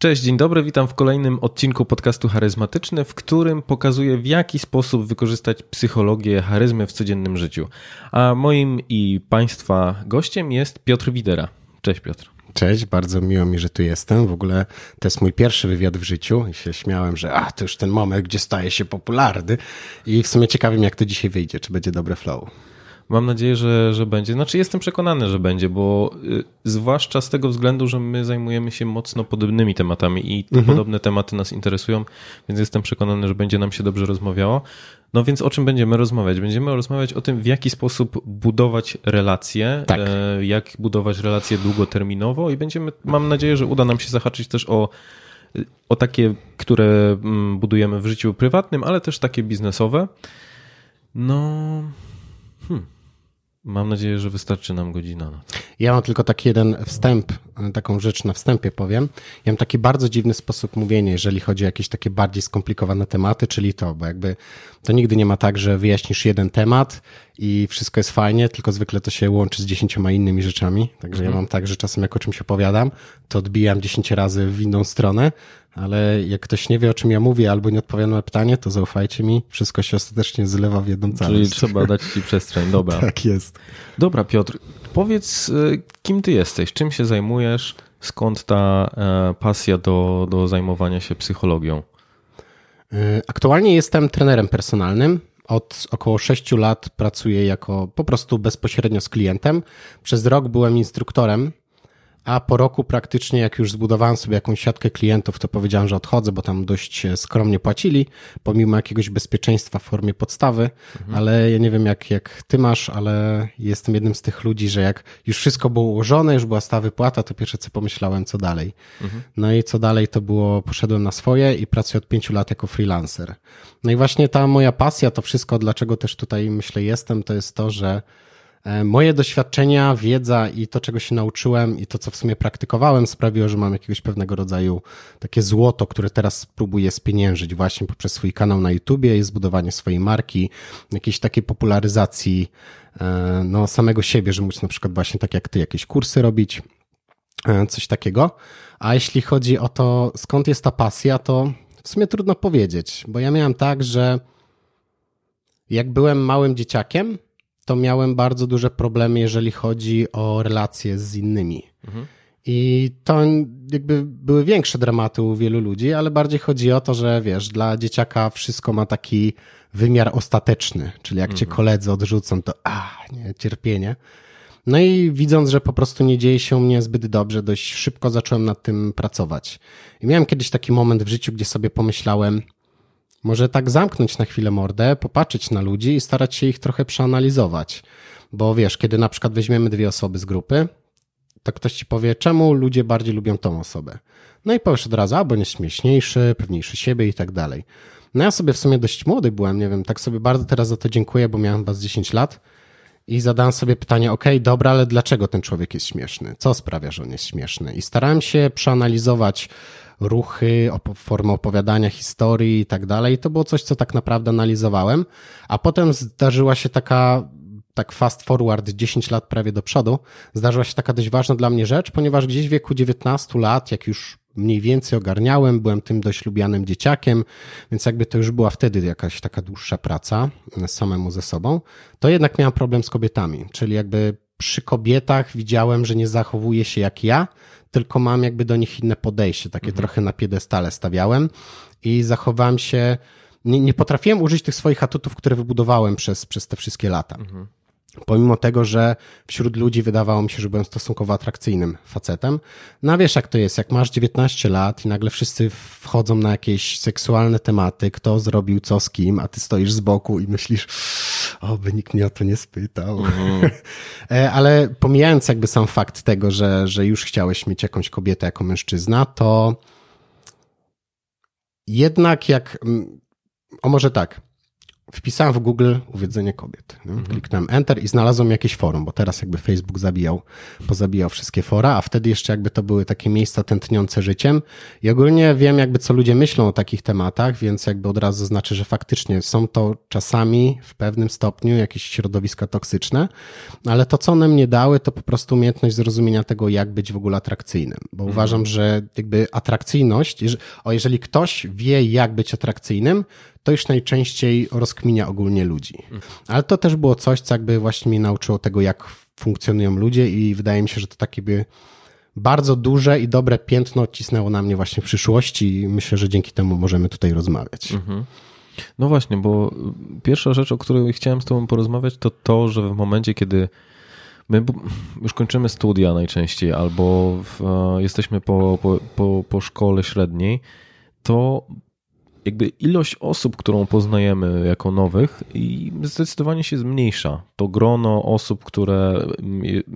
Cześć, dzień dobry, witam w kolejnym odcinku podcastu Charyzmatyczny, w którym pokazuję w jaki sposób wykorzystać psychologię charyzmy w codziennym życiu. A moim i Państwa gościem jest Piotr Widera. Cześć Piotr. Cześć, bardzo miło mi, że tu jestem. W ogóle to jest mój pierwszy wywiad w życiu i się śmiałem, że a, to już ten moment, gdzie staje się popularny i w sumie ciekawym, jak to dzisiaj wyjdzie, czy będzie dobre flow. Mam nadzieję, że, że będzie. Znaczy, jestem przekonany, że będzie, bo y, zwłaszcza z tego względu, że my zajmujemy się mocno podobnymi tematami i mhm. podobne tematy nas interesują, więc jestem przekonany, że będzie nam się dobrze rozmawiało. No więc o czym będziemy rozmawiać? Będziemy rozmawiać o tym, w jaki sposób budować relacje, tak. e, jak budować relacje długoterminowo i będziemy, mam nadzieję, że uda nam się zahaczyć też o o takie, które mm, budujemy w życiu prywatnym, ale też takie biznesowe. No, hmm. Mam nadzieję, że wystarczy nam godzina. Ja mam tylko taki jeden wstęp, taką rzecz na wstępie powiem. Ja mam taki bardzo dziwny sposób mówienia, jeżeli chodzi o jakieś takie bardziej skomplikowane tematy, czyli to, bo jakby to nigdy nie ma tak, że wyjaśnisz jeden temat i wszystko jest fajnie, tylko zwykle to się łączy z dziesięcioma innymi rzeczami. Także mhm. ja mam tak, że czasem jak o czymś opowiadam, to odbijam dziesięć razy w inną stronę, ale jak ktoś nie wie, o czym ja mówię, albo nie odpowiada na pytanie, to zaufajcie mi, wszystko się ostatecznie zlewa w jedną całość. Czyli trzeba dać ci przestrzeń, dobra. tak jest. Dobra, Piotr, powiedz, y, kim ty jesteś, czym się zajmujesz, skąd ta e, pasja do, do zajmowania się psychologią? Y, aktualnie jestem trenerem personalnym. Od około 6 lat pracuję jako po prostu bezpośrednio z klientem. Przez rok byłem instruktorem a po roku praktycznie, jak już zbudowałem sobie jakąś siatkę klientów, to powiedziałem, że odchodzę, bo tam dość skromnie płacili, pomimo jakiegoś bezpieczeństwa w formie podstawy, mhm. ale ja nie wiem jak, jak ty masz, ale jestem jednym z tych ludzi, że jak już wszystko było ułożone, już była stała wypłata, to pierwsze co pomyślałem, co dalej. Mhm. No i co dalej to było, poszedłem na swoje i pracuję od pięciu lat jako freelancer. No i właśnie ta moja pasja, to wszystko, dlaczego też tutaj myślę jestem, to jest to, że moje doświadczenia, wiedza i to, czego się nauczyłem i to, co w sumie praktykowałem, sprawiło, że mam jakiegoś pewnego rodzaju takie złoto, które teraz próbuję spieniężyć właśnie poprzez swój kanał na YouTubie i zbudowanie swojej marki, jakiejś takiej popularyzacji e, no, samego siebie, że móc na przykład właśnie tak jak ty jakieś kursy robić, e, coś takiego. A jeśli chodzi o to, skąd jest ta pasja, to w sumie trudno powiedzieć, bo ja miałem tak, że jak byłem małym dzieciakiem, to miałem bardzo duże problemy, jeżeli chodzi o relacje z innymi. Mhm. I to jakby były większe dramaty u wielu ludzi, ale bardziej chodzi o to, że wiesz, dla dzieciaka wszystko ma taki wymiar ostateczny, czyli jak mhm. cię koledzy odrzucą, to a, nie, cierpienie. No i widząc, że po prostu nie dzieje się u mnie zbyt dobrze, dość szybko zacząłem nad tym pracować. I miałem kiedyś taki moment w życiu, gdzie sobie pomyślałem, może tak zamknąć na chwilę mordę, popatrzeć na ludzi i starać się ich trochę przeanalizować. Bo wiesz, kiedy na przykład weźmiemy dwie osoby z grupy, to ktoś ci powie, czemu ludzie bardziej lubią tą osobę. No i powiesz od razu, albo jest śmieszniejszy, pewniejszy siebie i tak dalej. No ja sobie w sumie dość młody byłem, nie wiem, tak sobie bardzo teraz za to dziękuję, bo miałem was 10 lat i zadałem sobie pytanie, ok, dobra, ale dlaczego ten człowiek jest śmieszny? Co sprawia, że on jest śmieszny? I starałem się przeanalizować ruchy, formę opowiadania historii i tak dalej. To było coś, co tak naprawdę analizowałem. A potem zdarzyła się taka tak fast forward 10 lat prawie do przodu, zdarzyła się taka dość ważna dla mnie rzecz, ponieważ gdzieś w wieku 19 lat, jak już mniej więcej ogarniałem, byłem tym dość lubianym dzieciakiem, więc jakby to już była wtedy jakaś taka dłuższa praca samemu ze sobą, to jednak miałem problem z kobietami, czyli jakby przy kobietach widziałem, że nie zachowuje się jak ja, tylko mam jakby do nich inne podejście, takie mhm. trochę na piedestale stawiałem i zachowałem się, nie, nie potrafiłem użyć tych swoich atutów, które wybudowałem przez, przez te wszystkie lata. Mhm. Pomimo tego, że wśród ludzi wydawało mi się, że byłem stosunkowo atrakcyjnym facetem. No wiesz jak to jest, jak masz 19 lat i nagle wszyscy wchodzą na jakieś seksualne tematy, kto zrobił co z kim, a ty stoisz z boku i myślisz, o, by nikt mnie o to nie spytał. Mhm. E, ale pomijając jakby sam fakt tego, że, że już chciałeś mieć jakąś kobietę jako mężczyzna, to jednak jak, o może tak, wpisałem w Google uwiedzenie kobiet. Mhm. Kliknąłem Enter i znalazłem jakieś forum, bo teraz jakby Facebook zabijał, pozabijał wszystkie fora, a wtedy jeszcze jakby to były takie miejsca tętniące życiem. I ogólnie wiem jakby co ludzie myślą o takich tematach, więc jakby od razu zaznaczę, że faktycznie są to czasami w pewnym stopniu jakieś środowiska toksyczne, ale to co one mnie dały, to po prostu umiejętność zrozumienia tego, jak być w ogóle atrakcyjnym, bo mhm. uważam, że jakby atrakcyjność, o jeżeli ktoś wie, jak być atrakcyjnym, to już najczęściej rozkminia ogólnie ludzi. Ale to też było coś, co jakby właśnie mnie nauczyło tego, jak funkcjonują ludzie i wydaje mi się, że to takie by bardzo duże i dobre piętno odcisnęło na mnie właśnie w przyszłości i myślę, że dzięki temu możemy tutaj rozmawiać. Mhm. No właśnie, bo pierwsza rzecz, o której chciałem z Tobą porozmawiać, to to, że w momencie, kiedy my już kończymy studia najczęściej albo w, jesteśmy po, po, po, po szkole średniej, to jakby ilość osób, którą poznajemy jako nowych, i zdecydowanie się zmniejsza. To grono osób, które,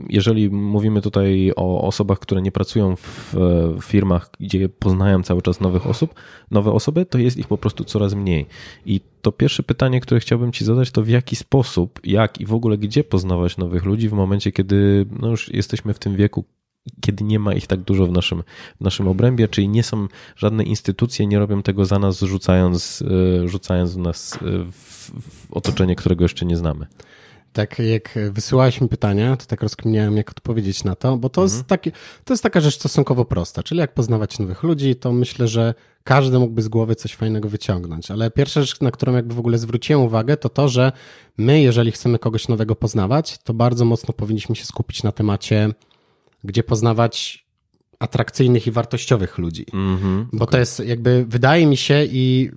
jeżeli mówimy tutaj o osobach, które nie pracują w firmach, gdzie poznają cały czas nowych osób, nowe osoby, to jest ich po prostu coraz mniej. I to pierwsze pytanie, które chciałbym Ci zadać, to w jaki sposób, jak i w ogóle gdzie poznawać nowych ludzi w momencie, kiedy no już jesteśmy w tym wieku, kiedy nie ma ich tak dużo w naszym, w naszym obrębie, czyli nie są żadne instytucje, nie robią tego za nas, rzucając, e, rzucając nas e, w, w otoczenie, którego jeszcze nie znamy. Tak, jak wysyłałeś mi pytania, to tak rozkminiałem, jak odpowiedzieć na to, bo to, mhm. jest taki, to jest taka rzecz stosunkowo prosta, czyli jak poznawać nowych ludzi, to myślę, że każdy mógłby z głowy coś fajnego wyciągnąć, ale pierwsza rzecz, na którą jakby w ogóle zwróciłem uwagę, to to, że my, jeżeli chcemy kogoś nowego poznawać, to bardzo mocno powinniśmy się skupić na temacie gdzie poznawać atrakcyjnych i wartościowych ludzi. Mm -hmm, Bo okay. to jest jakby, wydaje mi się i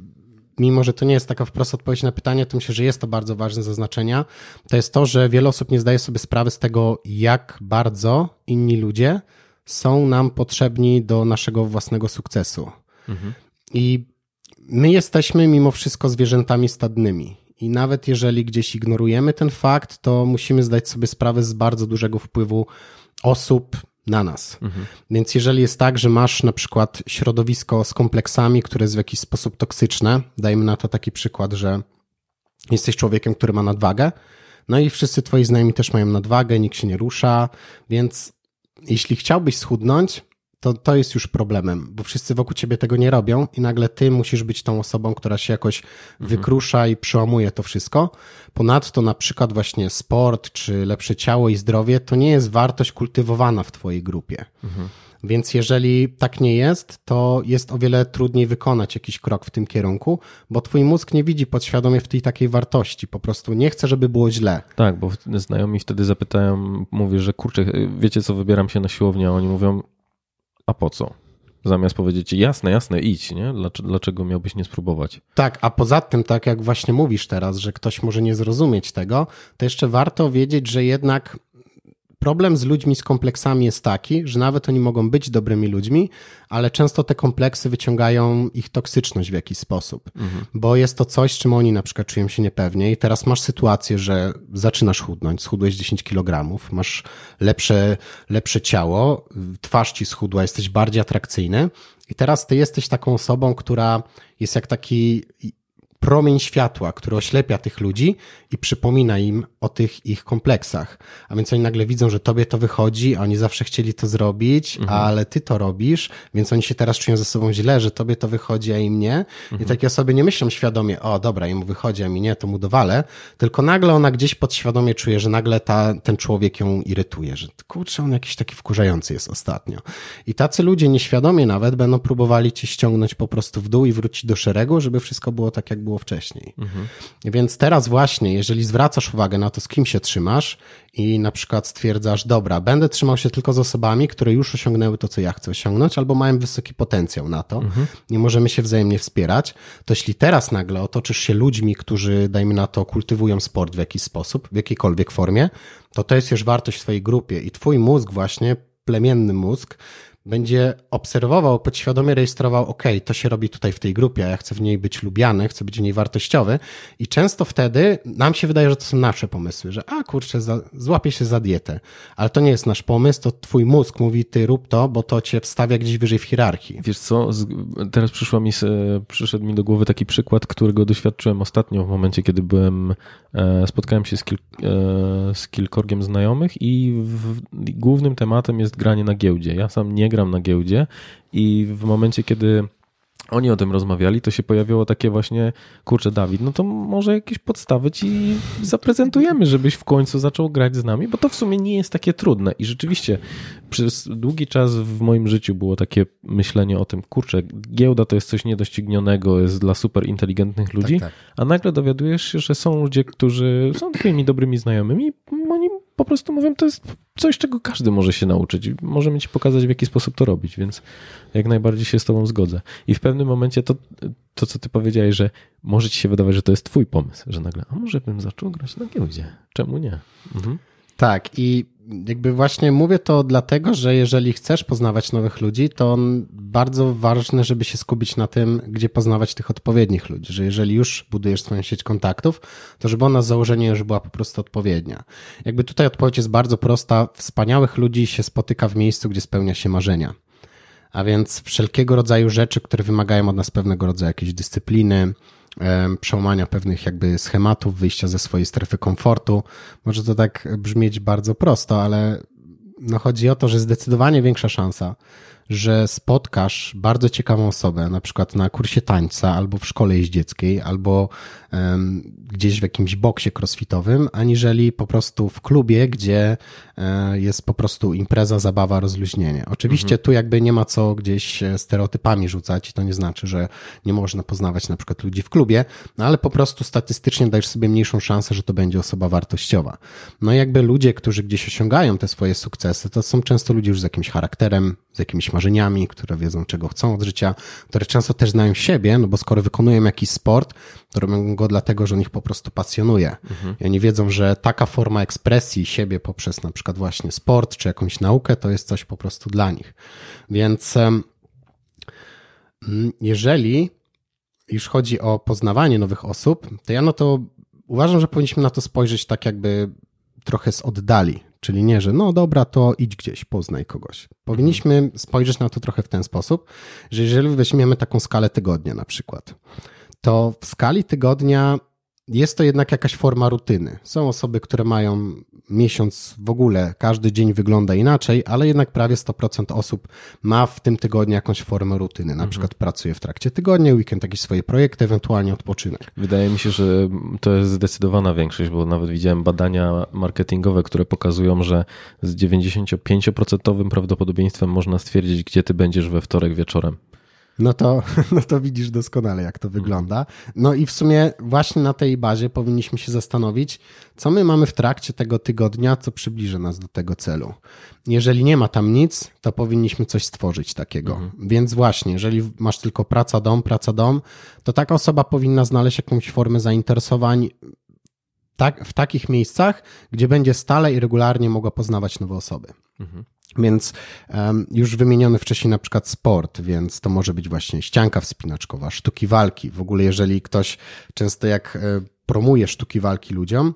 mimo, że to nie jest taka wprost odpowiedź na pytanie, to myślę, że jest to bardzo ważne zaznaczenia, to jest to, że wiele osób nie zdaje sobie sprawy z tego, jak bardzo inni ludzie są nam potrzebni do naszego własnego sukcesu. Mhm. I my jesteśmy mimo wszystko zwierzętami stadnymi. I nawet jeżeli gdzieś ignorujemy ten fakt, to musimy zdać sobie sprawę z bardzo dużego wpływu osób na nas. Mhm. Więc jeżeli jest tak, że masz na przykład środowisko z kompleksami, które jest w jakiś sposób toksyczne, dajmy na to taki przykład, że jesteś człowiekiem, który ma nadwagę, no i wszyscy twoi znajomi też mają nadwagę, nikt się nie rusza, więc jeśli chciałbyś schudnąć, to to jest już problemem, bo wszyscy wokół ciebie tego nie robią i nagle ty musisz być tą osobą, która się jakoś mhm. wykrusza i przełamuje to wszystko. Ponadto na przykład właśnie sport, czy lepsze ciało i zdrowie, to nie jest wartość kultywowana w twojej grupie. Mhm. Więc jeżeli tak nie jest, to jest o wiele trudniej wykonać jakiś krok w tym kierunku, bo twój mózg nie widzi podświadomie w tej takiej wartości. Po prostu nie chce, żeby było źle. Tak, bo znajomi wtedy zapytają, mówię, że kurczę, wiecie co, wybieram się na siłownię, a oni mówią, a po co? Zamiast powiedzieć jasne, jasne, idź, nie? Dlaczego miałbyś nie spróbować? Tak, a poza tym, tak jak właśnie mówisz teraz, że ktoś może nie zrozumieć tego, to jeszcze warto wiedzieć, że jednak Problem z ludźmi z kompleksami jest taki, że nawet oni mogą być dobrymi ludźmi, ale często te kompleksy wyciągają ich toksyczność w jakiś sposób, mhm. bo jest to coś, czym oni na przykład czują się niepewnie i teraz masz sytuację, że zaczynasz chudnąć, schudłeś 10 kg, masz lepsze, lepsze ciało, twarz ci schudła, jesteś bardziej atrakcyjny i teraz ty jesteś taką osobą, która jest jak taki promień światła, który oślepia tych ludzi i przypomina im o tych ich kompleksach. A więc oni nagle widzą, że tobie to wychodzi, a oni zawsze chcieli to zrobić, mhm. ale ty to robisz, więc oni się teraz czują ze sobą źle, że tobie to wychodzi, a im nie. Mhm. I takie osoby nie myślą świadomie, o dobra, jemu wychodzi, a mi nie, to mu dowalę, tylko nagle ona gdzieś podświadomie czuje, że nagle ta, ten człowiek ją irytuje, że kurczę, on jakiś taki wkurzający jest ostatnio. I tacy ludzie nieświadomie nawet będą próbowali ci ściągnąć po prostu w dół i wrócić do szeregu, żeby wszystko było tak, jak było wcześniej. Mhm. Więc teraz właśnie, jeżeli zwracasz uwagę na to, z kim się trzymasz i na przykład stwierdzasz, dobra, będę trzymał się tylko z osobami, które już osiągnęły to, co ja chcę osiągnąć, albo mają wysoki potencjał na to mhm. i możemy się wzajemnie wspierać, to jeśli teraz nagle otoczysz się ludźmi, którzy, dajmy na to, kultywują sport w jakiś sposób, w jakiejkolwiek formie, to to jest już wartość w twojej grupie i twój mózg właśnie, plemienny mózg, będzie obserwował, podświadomie rejestrował, ok, to się robi tutaj w tej grupie, ja chcę w niej być lubiany, chcę być w niej wartościowy i często wtedy nam się wydaje, że to są nasze pomysły, że a kurczę, za, złapię się za dietę, ale to nie jest nasz pomysł, to twój mózg mówi, ty rób to, bo to cię wstawia gdzieś wyżej w hierarchii. Wiesz co, teraz przyszła mi, przyszedł mi do głowy taki przykład, którego doświadczyłem ostatnio w momencie, kiedy byłem, e, spotkałem się z, kil, e, z kilkorgiem znajomych i w, głównym tematem jest granie na giełdzie. Ja sam nie gram na giełdzie i w momencie, kiedy oni o tym rozmawiali, to się pojawiło takie właśnie, kurczę Dawid, no to może jakieś podstawy ci zaprezentujemy, żebyś w końcu zaczął grać z nami, bo to w sumie nie jest takie trudne i rzeczywiście przez długi czas w moim życiu było takie myślenie o tym, kurczę, giełda to jest coś niedoścignionego, jest dla super inteligentnych ludzi, tak, tak. a nagle dowiadujesz się, że są ludzie, którzy są twoimi dobrymi znajomymi, po prostu mówią, to jest coś, czego każdy może się nauczyć. Możemy ci pokazać, w jaki sposób to robić, więc jak najbardziej się z tobą zgodzę. I w pewnym momencie to, to co ty powiedziałeś, że może ci się wydawać, że to jest twój pomysł, że nagle, a może bym zaczął grać na giełdzie? Czemu nie? Mhm. Tak, i jakby właśnie mówię to dlatego, że jeżeli chcesz poznawać nowych ludzi, to bardzo ważne, żeby się skupić na tym, gdzie poznawać tych odpowiednich ludzi. Że jeżeli już budujesz swoją sieć kontaktów, to żeby ona z założenia już była po prostu odpowiednia. Jakby tutaj odpowiedź jest bardzo prosta. Wspaniałych ludzi się spotyka w miejscu, gdzie spełnia się marzenia. A więc wszelkiego rodzaju rzeczy, które wymagają od nas pewnego rodzaju jakiejś dyscypliny, przełamania pewnych jakby schematów, wyjścia ze swojej strefy komfortu. Może to tak brzmieć bardzo prosto, ale no chodzi o to, że zdecydowanie większa szansa, że spotkasz bardzo ciekawą osobę, na przykład na kursie tańca, albo w szkole jeździeckiej, albo um, gdzieś w jakimś boksie crossfitowym, aniżeli po prostu w klubie, gdzie e, jest po prostu impreza, zabawa, rozluźnienie. Oczywiście mhm. tu jakby nie ma co gdzieś e, stereotypami rzucać i to nie znaczy, że nie można poznawać na przykład ludzi w klubie, no ale po prostu statystycznie dajesz sobie mniejszą szansę, że to będzie osoba wartościowa. No i jakby ludzie, którzy gdzieś osiągają te swoje sukcesy, to są często ludzie już z jakimś charakterem, z jakimiś marzeniami, które wiedzą, czego chcą od życia, które często też znają siebie, no bo skoro wykonują jakiś sport, to robią go dlatego, że on ich po prostu pasjonuje. Mhm. I oni wiedzą, że taka forma ekspresji siebie poprzez na przykład właśnie sport czy jakąś naukę, to jest coś po prostu dla nich. Więc mm, jeżeli już chodzi o poznawanie nowych osób, to ja no to uważam, że powinniśmy na to spojrzeć tak jakby trochę z oddali. Czyli nie, że no dobra, to idź gdzieś, poznaj kogoś. Powinniśmy spojrzeć na to trochę w ten sposób, że jeżeli weźmiemy taką skalę tygodnia na przykład, to w skali tygodnia jest to jednak jakaś forma rutyny. Są osoby, które mają miesiąc w ogóle, każdy dzień wygląda inaczej, ale jednak prawie 100% osób ma w tym tygodniu jakąś formę rutyny. Na mhm. przykład pracuje w trakcie tygodnia, weekend jakieś swoje projekty, ewentualnie odpoczynek. Wydaje mi się, że to jest zdecydowana większość, bo nawet widziałem badania marketingowe, które pokazują, że z 95% prawdopodobieństwem można stwierdzić, gdzie ty będziesz we wtorek wieczorem. No to, no to widzisz doskonale, jak to wygląda. No i w sumie właśnie na tej bazie powinniśmy się zastanowić, co my mamy w trakcie tego tygodnia, co przybliży nas do tego celu. Jeżeli nie ma tam nic, to powinniśmy coś stworzyć takiego. Mhm. Więc właśnie, jeżeli masz tylko praca, dom, praca, dom, to taka osoba powinna znaleźć jakąś formę zainteresowań tak, w takich miejscach, gdzie będzie stale i regularnie mogła poznawać nowe osoby. Mhm. Więc um, już wymieniony wcześniej na przykład sport, więc to może być właśnie ścianka wspinaczkowa, sztuki walki. W ogóle jeżeli ktoś często jak e, promuje sztuki walki ludziom,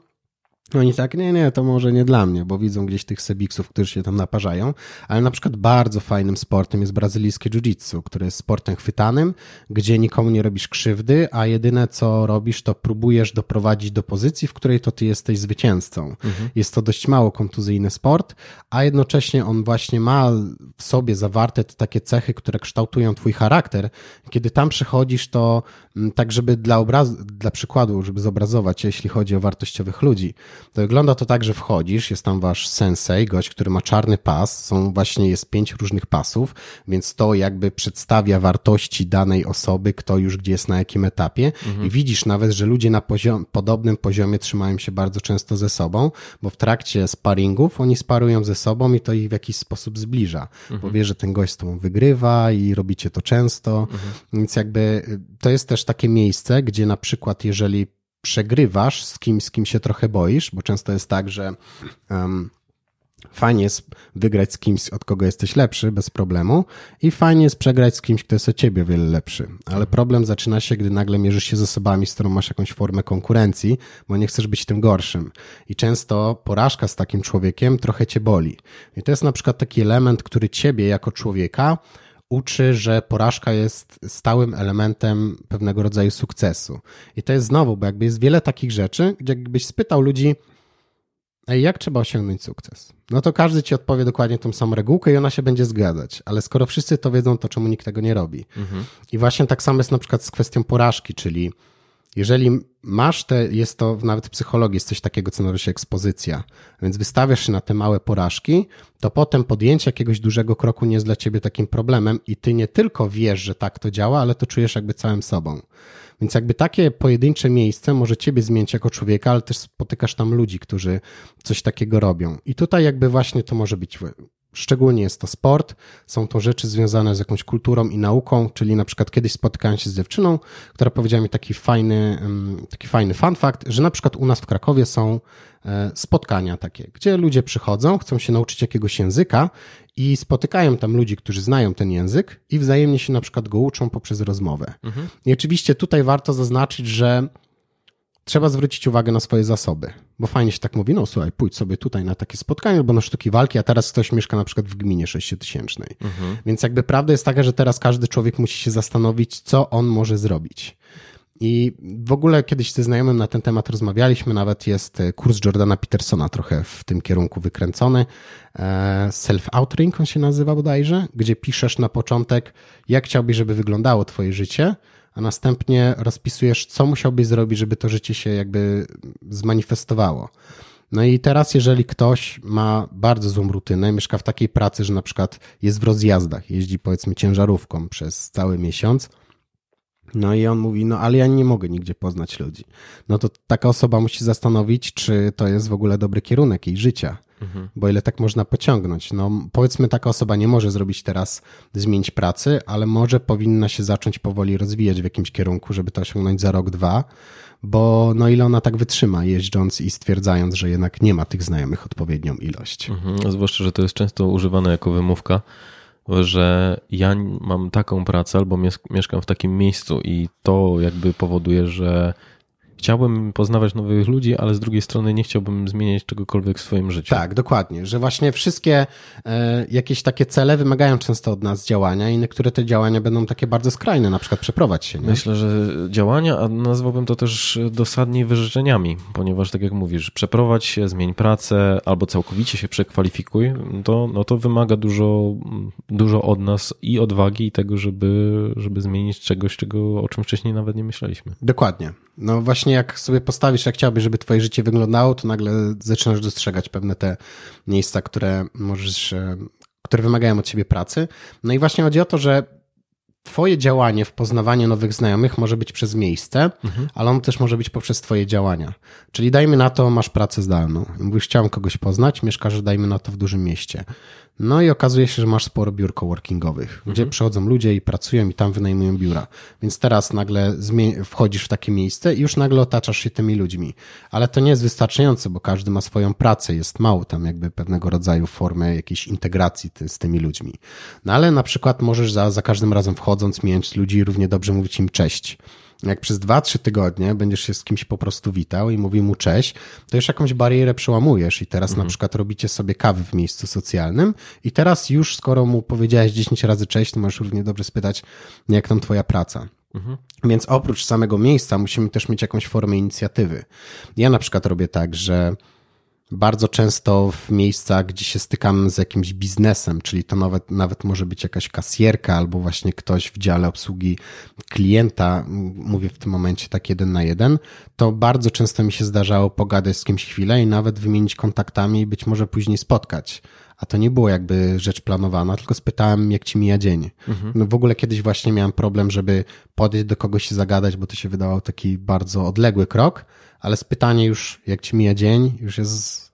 oni tak, nie, nie, to może nie dla mnie, bo widzą gdzieś tych sebiksów, którzy się tam naparzają, ale na przykład bardzo fajnym sportem jest brazylijskie jiu-jitsu, które jest sportem chwytanym, gdzie nikomu nie robisz krzywdy, a jedyne co robisz, to próbujesz doprowadzić do pozycji, w której to ty jesteś zwycięzcą. Mhm. Jest to dość mało kontuzyjny sport, a jednocześnie on właśnie ma w sobie zawarte te takie cechy, które kształtują twój charakter. Kiedy tam przychodzisz, to mm, tak, żeby dla obrazu, dla przykładu, żeby zobrazować, jeśli chodzi o wartościowych ludzi, to wygląda to tak, że wchodzisz, jest tam wasz sensei, gość, który ma czarny pas, są właśnie, jest pięć różnych pasów, więc to jakby przedstawia wartości danej osoby, kto już gdzie jest na jakim etapie mhm. i widzisz nawet, że ludzie na poziom, podobnym poziomie trzymają się bardzo często ze sobą, bo w trakcie sparingów oni sparują ze sobą i to ich w jakiś sposób zbliża, mhm. bo wie, że ten gość z tobą wygrywa i robicie to często, mhm. więc jakby y, to jest też takie miejsce, gdzie na przykład jeżeli przegrywasz z kim, z kim się trochę boisz, bo często jest tak, że um, Fajnie jest wygrać z kimś, od kogo jesteś lepszy, bez problemu, i fajnie jest przegrać z kimś, kto jest od ciebie wiele lepszy. Ale problem zaczyna się, gdy nagle mierzysz się z osobami, z którą masz jakąś formę konkurencji, bo nie chcesz być tym gorszym. I często porażka z takim człowiekiem trochę cię boli. I to jest na przykład taki element, który ciebie jako człowieka uczy, że porażka jest stałym elementem pewnego rodzaju sukcesu. I to jest znowu, bo jakby jest wiele takich rzeczy, gdzie jakbyś spytał ludzi, Ej, jak trzeba osiągnąć sukces? No to każdy ci odpowie dokładnie tą samą regułkę i ona się będzie zgadzać, ale skoro wszyscy to wiedzą, to czemu nikt tego nie robi? Mhm. I właśnie tak samo jest na przykład z kwestią porażki, czyli jeżeli masz te, jest to nawet w psychologii, jest coś takiego, co nazywa się ekspozycja, więc wystawiasz się na te małe porażki, to potem podjęcie jakiegoś dużego kroku nie jest dla ciebie takim problemem i ty nie tylko wiesz, że tak to działa, ale to czujesz jakby całym sobą. Więc jakby takie pojedyncze miejsce może ciebie zmienić jako człowieka, ale też spotykasz tam ludzi, którzy coś takiego robią. I tutaj jakby właśnie to może być Szczególnie jest to sport, są to rzeczy związane z jakąś kulturą i nauką, czyli na przykład kiedyś spotkałem się z dziewczyną, która powiedziała mi taki fajny, taki fajny fun fact, że na przykład u nas w Krakowie są e, spotkania takie, gdzie ludzie przychodzą, chcą się nauczyć jakiegoś języka i spotykają tam ludzi, którzy znają ten język i wzajemnie się na przykład go uczą poprzez rozmowę. Mhm. I oczywiście tutaj warto zaznaczyć, że trzeba zwrócić uwagę na swoje zasoby, bo fajnie się tak mówi, no słuchaj, pójdź sobie tutaj na takie spotkanie albo na sztuki walki, a teraz ktoś mieszka na przykład w gminie sześciotysięcznej. Mhm. Więc jakby prawda jest taka, że teraz każdy człowiek musi się zastanowić, co on może zrobić. I w ogóle kiedyś ze znajomym na ten temat rozmawialiśmy, nawet jest kurs Jordana Petersona trochę w tym kierunku wykręcony. E, self-outring on się nazywa bodajże, gdzie piszesz na początek, jak chciałbyś, żeby wyglądało twoje życie, a następnie rozpisujesz, co musiałbyś zrobić, żeby to życie się jakby zmanifestowało. No i teraz, jeżeli ktoś ma bardzo złą rutynę, mieszka w takiej pracy, że na przykład jest w rozjazdach, jeździ powiedzmy ciężarówką przez cały miesiąc, no i on mówi, no ale ja nie mogę nigdzie poznać ludzi. No to taka osoba musi zastanowić, czy to jest w ogóle dobry kierunek jej życia. Mhm. Bo ile tak można pociągnąć? No, powiedzmy, taka osoba nie może zrobić teraz, zmienić pracy, ale może powinna się zacząć powoli rozwijać w jakimś kierunku, żeby to osiągnąć za rok, dwa, bo no ile ona tak wytrzyma, jeżdżąc i stwierdzając, że jednak nie ma tych znajomych odpowiednią ilość. Mhm. Zwłaszcza, że to jest często używane jako wymówka że ja mam taką pracę albo mieszkam w takim miejscu i to jakby powoduje, że chciałbym poznawać nowych ludzi, ale z drugiej strony nie chciałbym zmieniać czegokolwiek w swoim życiu. Tak, dokładnie, że właśnie wszystkie e, jakieś takie cele wymagają często od nas działania i niektóre te działania będą takie bardzo skrajne, na przykład przeprowadź się. Nie? Myślę, że działania, a nazwałbym to też dosadniej wyrzeczeniami, ponieważ tak jak mówisz, przeprowadź się, zmień pracę albo całkowicie się przekwalifikuj, to, no to wymaga dużo, dużo od nas i odwagi i tego, żeby, żeby zmienić czegoś, czego, o czym wcześniej nawet nie myśleliśmy. Dokładnie. No właśnie jak sobie postawisz, jak chciałbyś, żeby twoje życie wyglądało, to nagle zaczynasz dostrzegać pewne te miejsca, które możesz, e, które wymagają od ciebie pracy. No i właśnie chodzi o to, że Twoje działanie w poznawaniu nowych znajomych może być przez miejsce, mhm. ale ono też może być poprzez Twoje działania. Czyli dajmy na to, masz pracę zdalną. Mówisz, chciałem kogoś poznać, mieszkasz, dajmy na to, w dużym mieście. No i okazuje się, że masz sporo biur coworkingowych, mhm. gdzie przychodzą ludzie i pracują i tam wynajmują biura. Więc teraz nagle wchodzisz w takie miejsce i już nagle otaczasz się tymi ludźmi. Ale to nie jest wystarczające, bo każdy ma swoją pracę, jest mało tam jakby pewnego rodzaju formy jakiejś integracji ty, z tymi ludźmi. No ale na przykład możesz za, za każdym razem wchodząc, mijać ludzi i równie dobrze mówić im cześć jak przez 2-3 tygodnie będziesz się z kimś po prostu witał i mówił mu cześć, to już jakąś barierę przełamujesz i teraz mhm. na przykład robicie sobie kawy w miejscu socjalnym i teraz już skoro mu powiedziałeś 10 razy cześć, to możesz równie dobrze spytać, jak tam twoja praca. Mhm. Więc oprócz samego miejsca musimy też mieć jakąś formę inicjatywy. Ja na przykład robię tak, że bardzo często w miejscach, gdzie się stykam z jakimś biznesem, czyli to nawet, nawet może być jakaś kasjerka albo właśnie ktoś w dziale obsługi klienta, mówię w tym momencie tak jeden na jeden, to bardzo często mi się zdarzało pogadać z kimś chwilę i nawet wymienić kontaktami i być może później spotkać. A to nie było jakby rzecz planowana, tylko spytałem, jak ci mija dzień. Mhm. No w ogóle kiedyś właśnie miałem problem, żeby podejść do kogoś i zagadać, bo to się wydawał taki bardzo odległy krok, ale z pytania już, jak ci mija dzień, już jest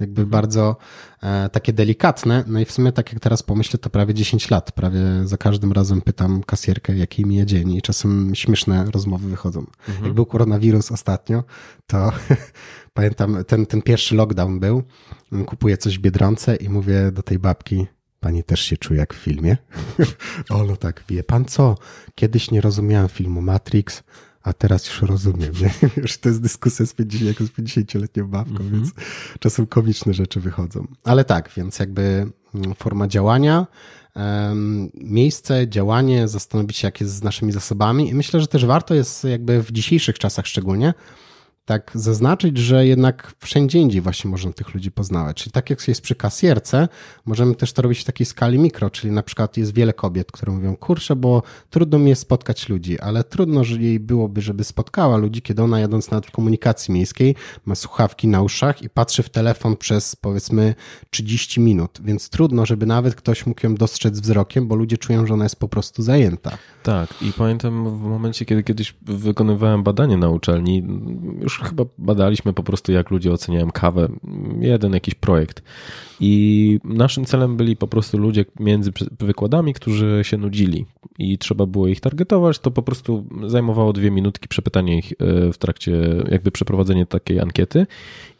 Jakby mhm. bardzo e, takie delikatne. No i w sumie tak jak teraz pomyślę, to prawie 10 lat. Prawie za każdym razem pytam kasjerkę, jaki mi dzień i czasem śmieszne rozmowy wychodzą. Mhm. Jak był koronawirus ostatnio, to pamiętam, ten, ten pierwszy lockdown był, kupuję coś w Biedronce i mówię do tej babki, Pani też się czuje jak w filmie? o, no tak, wie pan co? Kiedyś nie rozumiałem filmu Matrix, a teraz już rozumiem, nie? Już to jest dyskusja z 50, jako z 50-letnią babką, mm -hmm. więc czasem komiczne rzeczy wychodzą. Ale tak, więc jakby mm, forma działania, miejsce, działanie, zastanowić się, jak jest z naszymi zasobami i myślę, że też warto jest jakby w dzisiejszych czasach szczególnie tak zaznaczyć, że jednak wszędzie indziej właśnie można tych ludzi poznawać. Czyli tak jak jest przy kasjerce, możemy też to robić w takiej skali mikro, czyli na przykład jest wiele kobiet, które mówią, kurczę, bo trudno mi jest spotkać ludzi, ale trudno, że jej byłoby, żeby spotkała ludzi, kiedy ona jadąc w komunikacji miejskiej ma słuchawki na uszach i patrzy w telefon przez powiedzmy 30 minut, więc trudno, żeby nawet ktoś mógł ją dostrzec wzrokiem, bo ludzie czują, że ona jest po prostu zajęta. Tak i pamiętam w momencie, kiedy kiedyś wykonywałem badanie na uczelni, już chyba badaliśmy po prostu, jak ludzie oceniają kawę. Jeden jakiś projekt. I naszym celem byli po prostu ludzie między wykładami, którzy się nudzili i trzeba było ich targetować. To po prostu zajmowało dwie minutki przepytanie ich e, w trakcie, jakby przeprowadzenie takiej ankiety.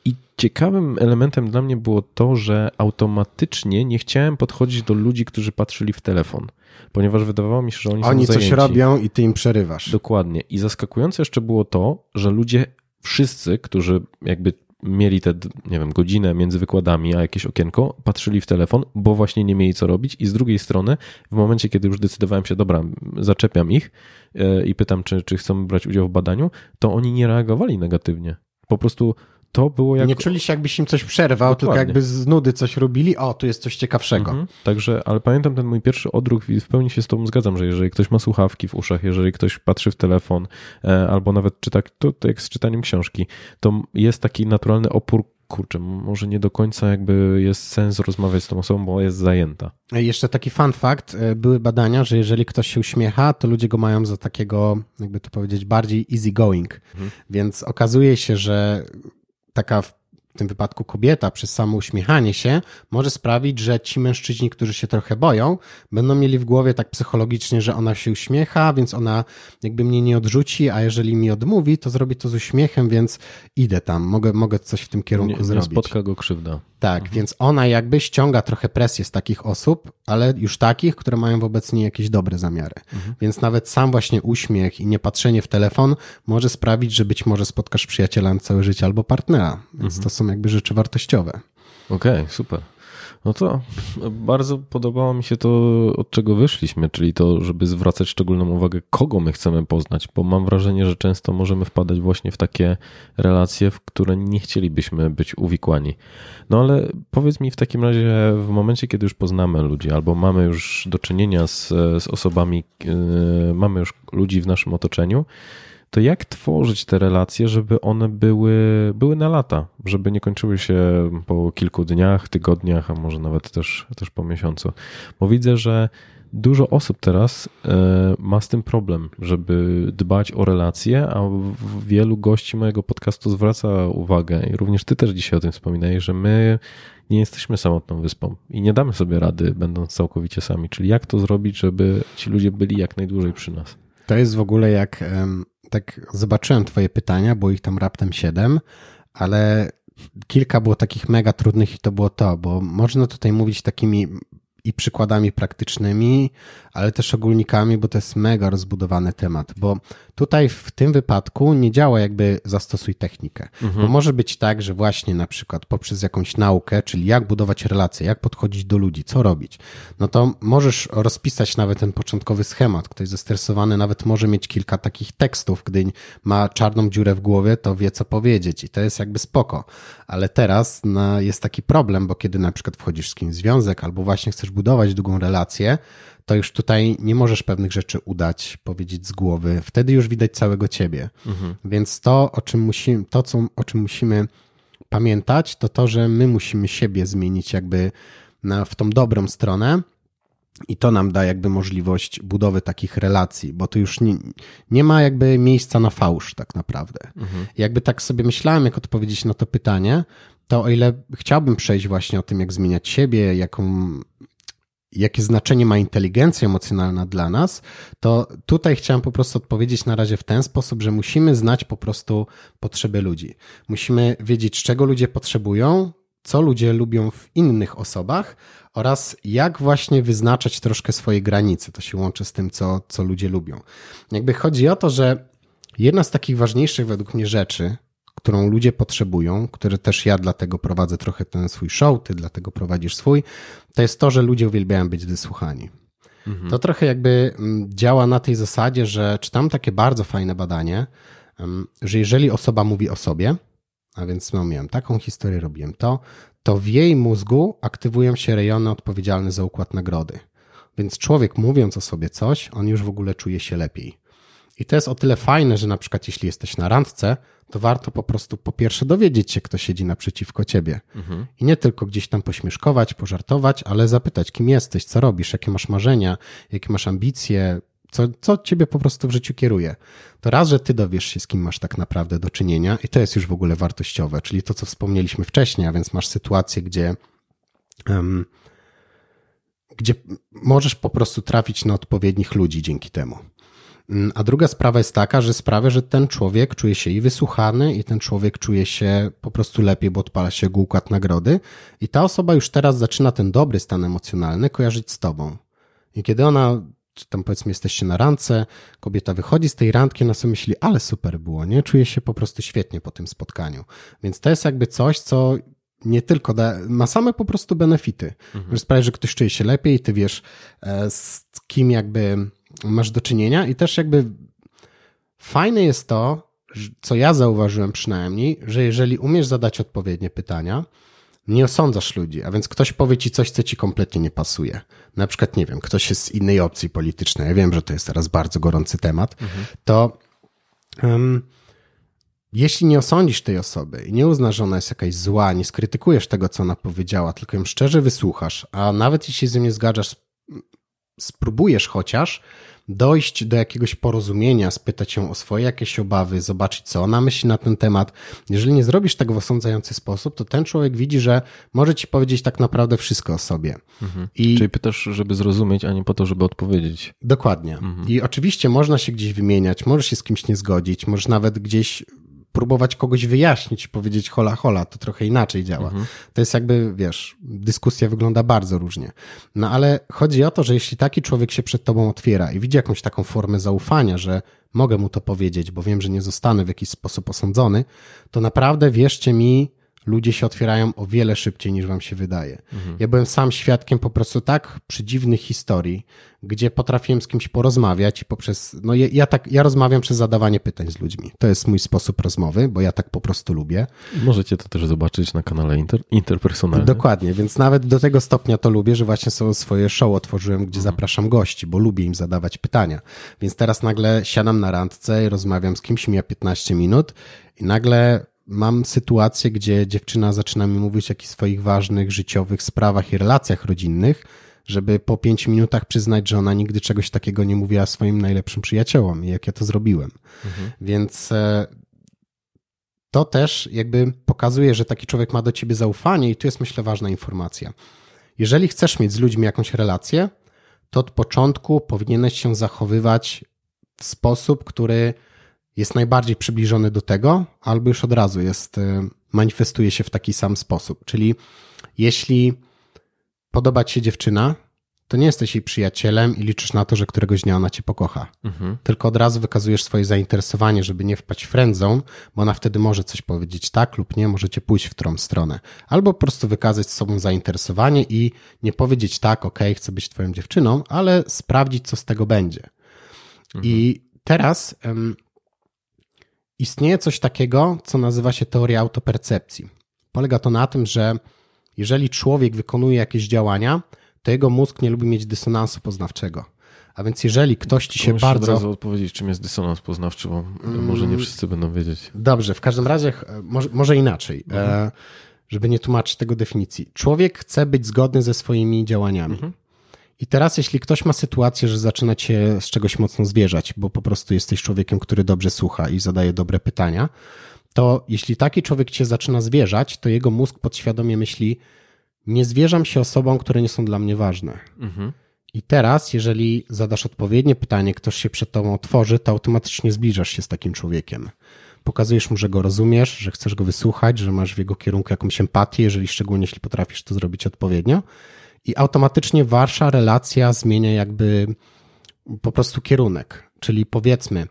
I ciekawym elementem dla mnie było to, że automatycznie nie chciałem podchodzić do ludzi, którzy patrzyli w telefon ponieważ wydawało mi się, że oni, oni są Oni coś robią i ty im przerywasz. Dokładnie. I zaskakujące jeszcze było to, że ludzie wszyscy, którzy jakby mieli te, nie wiem, godzinę między wykładami, a jakieś okienko, patrzyli w telefon, bo właśnie nie mieli co robić i z drugiej strony, w momencie, kiedy już decydowałem się, dobra, zaczepiam ich e, i pytam, czy, czy chcą brać udział w badaniu, to oni nie reagowali negatywnie. Po prostu to było jak... Nie czuli się jakbyś im coś przerwał, Dokładnie. tylko jakby z nudy coś robili, o, tu jest coś ciekawszego. Mhm. Także, ale pamiętam ten mój pierwszy odruch i w pełni się z tobą zgadzam, że jeżeli ktoś ma słuchawki w uszach, jeżeli ktoś patrzy w telefon, e, albo nawet czyta, to, to jak z czytaniem książki, to jest taki naturalny opór kurczę, może nie do końca jakby jest sens rozmawiać z tą osobą, bo jest zajęta. Jeszcze taki fun fact, e, były badania, że jeżeli ktoś się uśmiecha, to ludzie go mają za takiego, jakby to powiedzieć, bardziej easy going. Mhm. Więc okazuje się, że taka w tym wypadku kobieta przez samo uśmiechanie się może sprawić, że ci mężczyźni, którzy się trochę boją, będą mieli w głowie tak psychologicznie, że ona się uśmiecha, więc ona jakby mnie nie odrzuci, a jeżeli mi odmówi, to zrobi to z uśmiechem, więc idę tam, mogę, mogę coś w tym kierunku nie, zrobić. Nie spotka go krzywda. Tak, mhm. więc ona jakby ściąga trochę presję z takich osób, ale już takich, które mają wobec niej jakieś dobre zamiary. Mhm. Więc nawet sam właśnie uśmiech i nie patrzenie w telefon może sprawić, że być może spotkasz przyjaciela na całe życie albo partnera. Więc mhm. to są jakby rzeczy wartościowe. Okej, okay, super. No to bardzo podobało mi się to, od czego wyszliśmy, czyli to, żeby zwracać szczególną uwagę, kogo my chcemy poznać, bo mam wrażenie, że często możemy wpadać właśnie w takie relacje, w które nie chcielibyśmy być uwikłani. No ale powiedz mi w takim razie, w momencie, kiedy już poznamy ludzi, albo mamy już do czynienia z, z osobami, yy, mamy już ludzi w naszym otoczeniu, to jak tworzyć te relacje, żeby one były, były na lata, żeby nie kończyły się po kilku dniach, tygodniach, a może nawet też, też po miesiącu? Bo widzę, że dużo osób teraz e, ma z tym problem, żeby dbać o relacje, a wielu gości mojego podcastu zwraca uwagę i również ty też dzisiaj o tym wspominałeś, że my nie jesteśmy samotną wyspą i nie damy sobie rady, będąc całkowicie sami. Czyli jak to zrobić, żeby ci ludzie byli jak najdłużej przy nas? To jest w ogóle jak tak zobaczyłem twoje pytania, było ich tam raptem siedem, ale kilka było takich mega trudnych i to było to, bo można tutaj mówić takimi i przykładami praktycznymi, ale też ogólnikami, bo to jest mega rozbudowany temat, bo tutaj w tym wypadku nie działa jakby zastosuj technikę, mhm. bo może być tak, że właśnie na przykład poprzez jakąś naukę, czyli jak budować relacje, jak podchodzić do ludzi, co robić, no to możesz rozpisać nawet ten początkowy schemat. Ktoś zestresowany nawet może mieć kilka takich tekstów, gdy ma czarną dziurę w głowie, to wie co powiedzieć i to jest jakby spoko, ale teraz no, jest taki problem, bo kiedy na przykład wchodzisz z kimś w związek albo właśnie chcesz budować długą relację, to już tutaj nie możesz pewnych rzeczy udać, powiedzieć z głowy. Wtedy już widać całego ciebie. Mhm. Więc to, o czym musimy, to, co, o czym musimy pamiętać, to to, że my musimy siebie zmienić jakby na, w tą dobrą stronę. I to nam da jakby możliwość budowy takich relacji, bo tu już nie, nie ma jakby miejsca na fałsz tak naprawdę. Mhm. Jakby tak sobie myślałem, jak odpowiedzieć na to pytanie, to o ile chciałbym przejść właśnie o tym, jak zmieniać siebie, jaką, jakie znaczenie ma inteligencja emocjonalna dla nas, to tutaj chciałem po prostu odpowiedzieć na razie w ten sposób, że musimy znać po prostu potrzeby ludzi. Musimy wiedzieć, czego ludzie potrzebują, co ludzie lubią w innych osobach oraz jak właśnie wyznaczać troszkę swoje granice. To się łączy z tym, co, co ludzie lubią. Jakby chodzi o to, że jedna z takich ważniejszych według mnie rzeczy, którą ludzie potrzebują, które też ja dlatego prowadzę trochę ten swój show, ty dlatego prowadzisz swój, to jest to, że ludzie uwielbiają być wysłuchani. Mhm. To trochę jakby mm, działa na tej zasadzie, że czytam takie bardzo fajne badanie, że jeżeli osoba mówi o sobie, a więc no, miałem taką historię, robiłem to, to w jej mózgu aktywują się rejony odpowiedzialne za układ nagrody. Więc człowiek mówiąc o sobie coś, on już w ogóle czuje się lepiej. I to jest o tyle fajne, że na przykład jeśli jesteś na randce, to warto po prostu po pierwsze dowiedzieć się, kto siedzi naprzeciwko ciebie. Mhm. I nie tylko gdzieś tam pośmieszkować, pożartować, ale zapytać, kim jesteś, co robisz, jakie masz marzenia, jakie masz ambicje, co, co ciebie po prostu w życiu kieruje. To raz, że ty dowiesz się, z kim masz tak naprawdę do czynienia, i to jest już w ogóle wartościowe, czyli to, co wspomnieliśmy wcześniej, a więc masz sytuację, gdzie. Um, gdzie możesz po prostu trafić na odpowiednich ludzi dzięki temu. Mm, a druga sprawa jest taka, że sprawia, że ten człowiek czuje się i wysłuchany, i ten człowiek czuje się po prostu lepiej, bo odpala się go układ nagrody, i ta osoba już teraz zaczyna ten dobry stan emocjonalny kojarzyć z tobą. I kiedy ona, czy tam powiedzmy jesteście na randce, kobieta wychodzi z tej randki, ona sobie myśli, ale super było, nie? Czuje się po prostu świetnie po tym spotkaniu. Więc to jest jakby coś, co nie tylko da, ma same po prostu benefity, mhm. że sprawia, że ktoś czuje się lepiej, ty wiesz, e, z kim jakby masz do czynienia i też jakby fajne jest to, co ja zauważyłem przynajmniej, że jeżeli umiesz zadać odpowiednie pytania, nie osądzasz ludzi, a więc ktoś powie ci coś, co ci kompletnie nie pasuje. Na przykład, nie wiem, ktoś jest z innej opcji politycznej, ja wiem, że to jest teraz bardzo gorący temat, mhm. to um, jeśli nie osądzisz tej osoby i nie uznasz, że ona jest jakaś zła, nie skrytykujesz tego, co ona powiedziała, tylko ją szczerze wysłuchasz, a nawet jeśli z nią nie zgadzasz, spróbujesz chociaż dojść do jakiegoś porozumienia, spytać się o swoje jakieś obawy, zobaczyć, co ona myśli na ten temat. Jeżeli nie zrobisz tego w osądzający sposób, to ten człowiek widzi, że może ci powiedzieć tak naprawdę wszystko o sobie. Mhm. I... Czyli pytasz, żeby zrozumieć, a nie po to, żeby odpowiedzieć. Dokładnie. Mhm. I oczywiście można się gdzieś wymieniać, możesz się z kimś nie zgodzić, możesz nawet gdzieś próbować kogoś wyjaśnić, powiedzieć hola hola, to trochę inaczej działa. Mhm. To jest jakby, wiesz, dyskusja wygląda bardzo różnie. No ale chodzi o to, że jeśli taki człowiek się przed tobą otwiera i widzi jakąś taką formę zaufania, że mogę mu to powiedzieć, bo wiem, że nie zostanę w jakiś sposób osądzony, to naprawdę wierzcie mi, ludzie się otwierają o wiele szybciej niż wam się wydaje. Mhm. Ja byłem sam świadkiem po prostu tak przedziwnych historii, gdzie potrafiłem z kimś porozmawiać i poprzez, no ja, ja, tak, ja rozmawiam przez zadawanie pytań z ludźmi. To jest mój sposób rozmowy, bo ja tak po prostu lubię. Możecie to też zobaczyć na kanale inter, interpersonalnym. Dokładnie, więc nawet do tego stopnia to lubię, że właśnie swoje show otworzyłem, gdzie mhm. zapraszam gości, bo lubię im zadawać pytania. Więc teraz nagle siadam na randce i rozmawiam z kimś, mija 15 minut i nagle mam sytuację, gdzie dziewczyna zaczyna mi mówić o jakichś swoich ważnych życiowych sprawach i relacjach rodzinnych, żeby po pięć minutach przyznać, że ona nigdy czegoś takiego nie mówiła swoim najlepszym przyjaciołom i jak ja to zrobiłem. Mhm. Więc e, to też jakby pokazuje, że taki człowiek ma do ciebie zaufanie i tu jest myślę ważna informacja. Jeżeli chcesz mieć z ludźmi jakąś relację, to od początku powinieneś się zachowywać w sposób, który jest najbardziej przybliżony do tego, albo już od razu jest, y, manifestuje się w taki sam sposób. Czyli jeśli podoba ci się dziewczyna, to nie jesteś jej przyjacielem i liczysz na to, że któregoś dnia ona cię pokocha. Mhm. Tylko od razu wykazujesz swoje zainteresowanie, żeby nie wpaść frędzą, bo ona wtedy może coś powiedzieć tak lub nie, możecie pójść w którą stronę. Albo po prostu wykazać sobą zainteresowanie i nie powiedzieć tak, ok, chcę być twoją dziewczyną, ale sprawdzić, co z tego będzie. Mhm. I teraz istnieje coś takiego, co nazywa się teoria autopercepcji. Polega to na tym, że jeżeli człowiek wykonuje jakieś działania, to jego mózg nie lubi mieć dysonansu poznawczego. A więc jeżeli ktoś ci się Muszę bardzo. Od razu odpowiedzieć, czym jest dysonans poznawczy, bo mm. może nie wszyscy będą wiedzieć. Dobrze, w każdym razie, e, może, może inaczej, mhm. e, żeby nie tłumaczyć tego definicji. Człowiek chce być zgodny ze swoimi działaniami. Mhm. I teraz, jeśli ktoś ma sytuację, że zaczyna cię z czegoś mocno zwierzać, bo po prostu jesteś człowiekiem, który dobrze słucha i zadaje dobre pytania, to jeśli taki człowiek cię zaczyna zwierzać, to jego mózg podświadomie myśli, nie zwierzam się osobom, które nie są dla mnie ważne. Mhm. I teraz, jeżeli zadasz odpowiednie pytanie, ktoś się przed tobą otworzy, to automatycznie zbliżasz się z takim człowiekiem. Pokazujesz mu, że go rozumiesz, że chcesz go wysłuchać, że masz w jego kierunku jakąś empatię, jeżeli szczególnie jeśli potrafisz to zrobić odpowiednio. I automatycznie wasza relacja zmienia jakby po prostu kierunek. Czyli powiedzmy,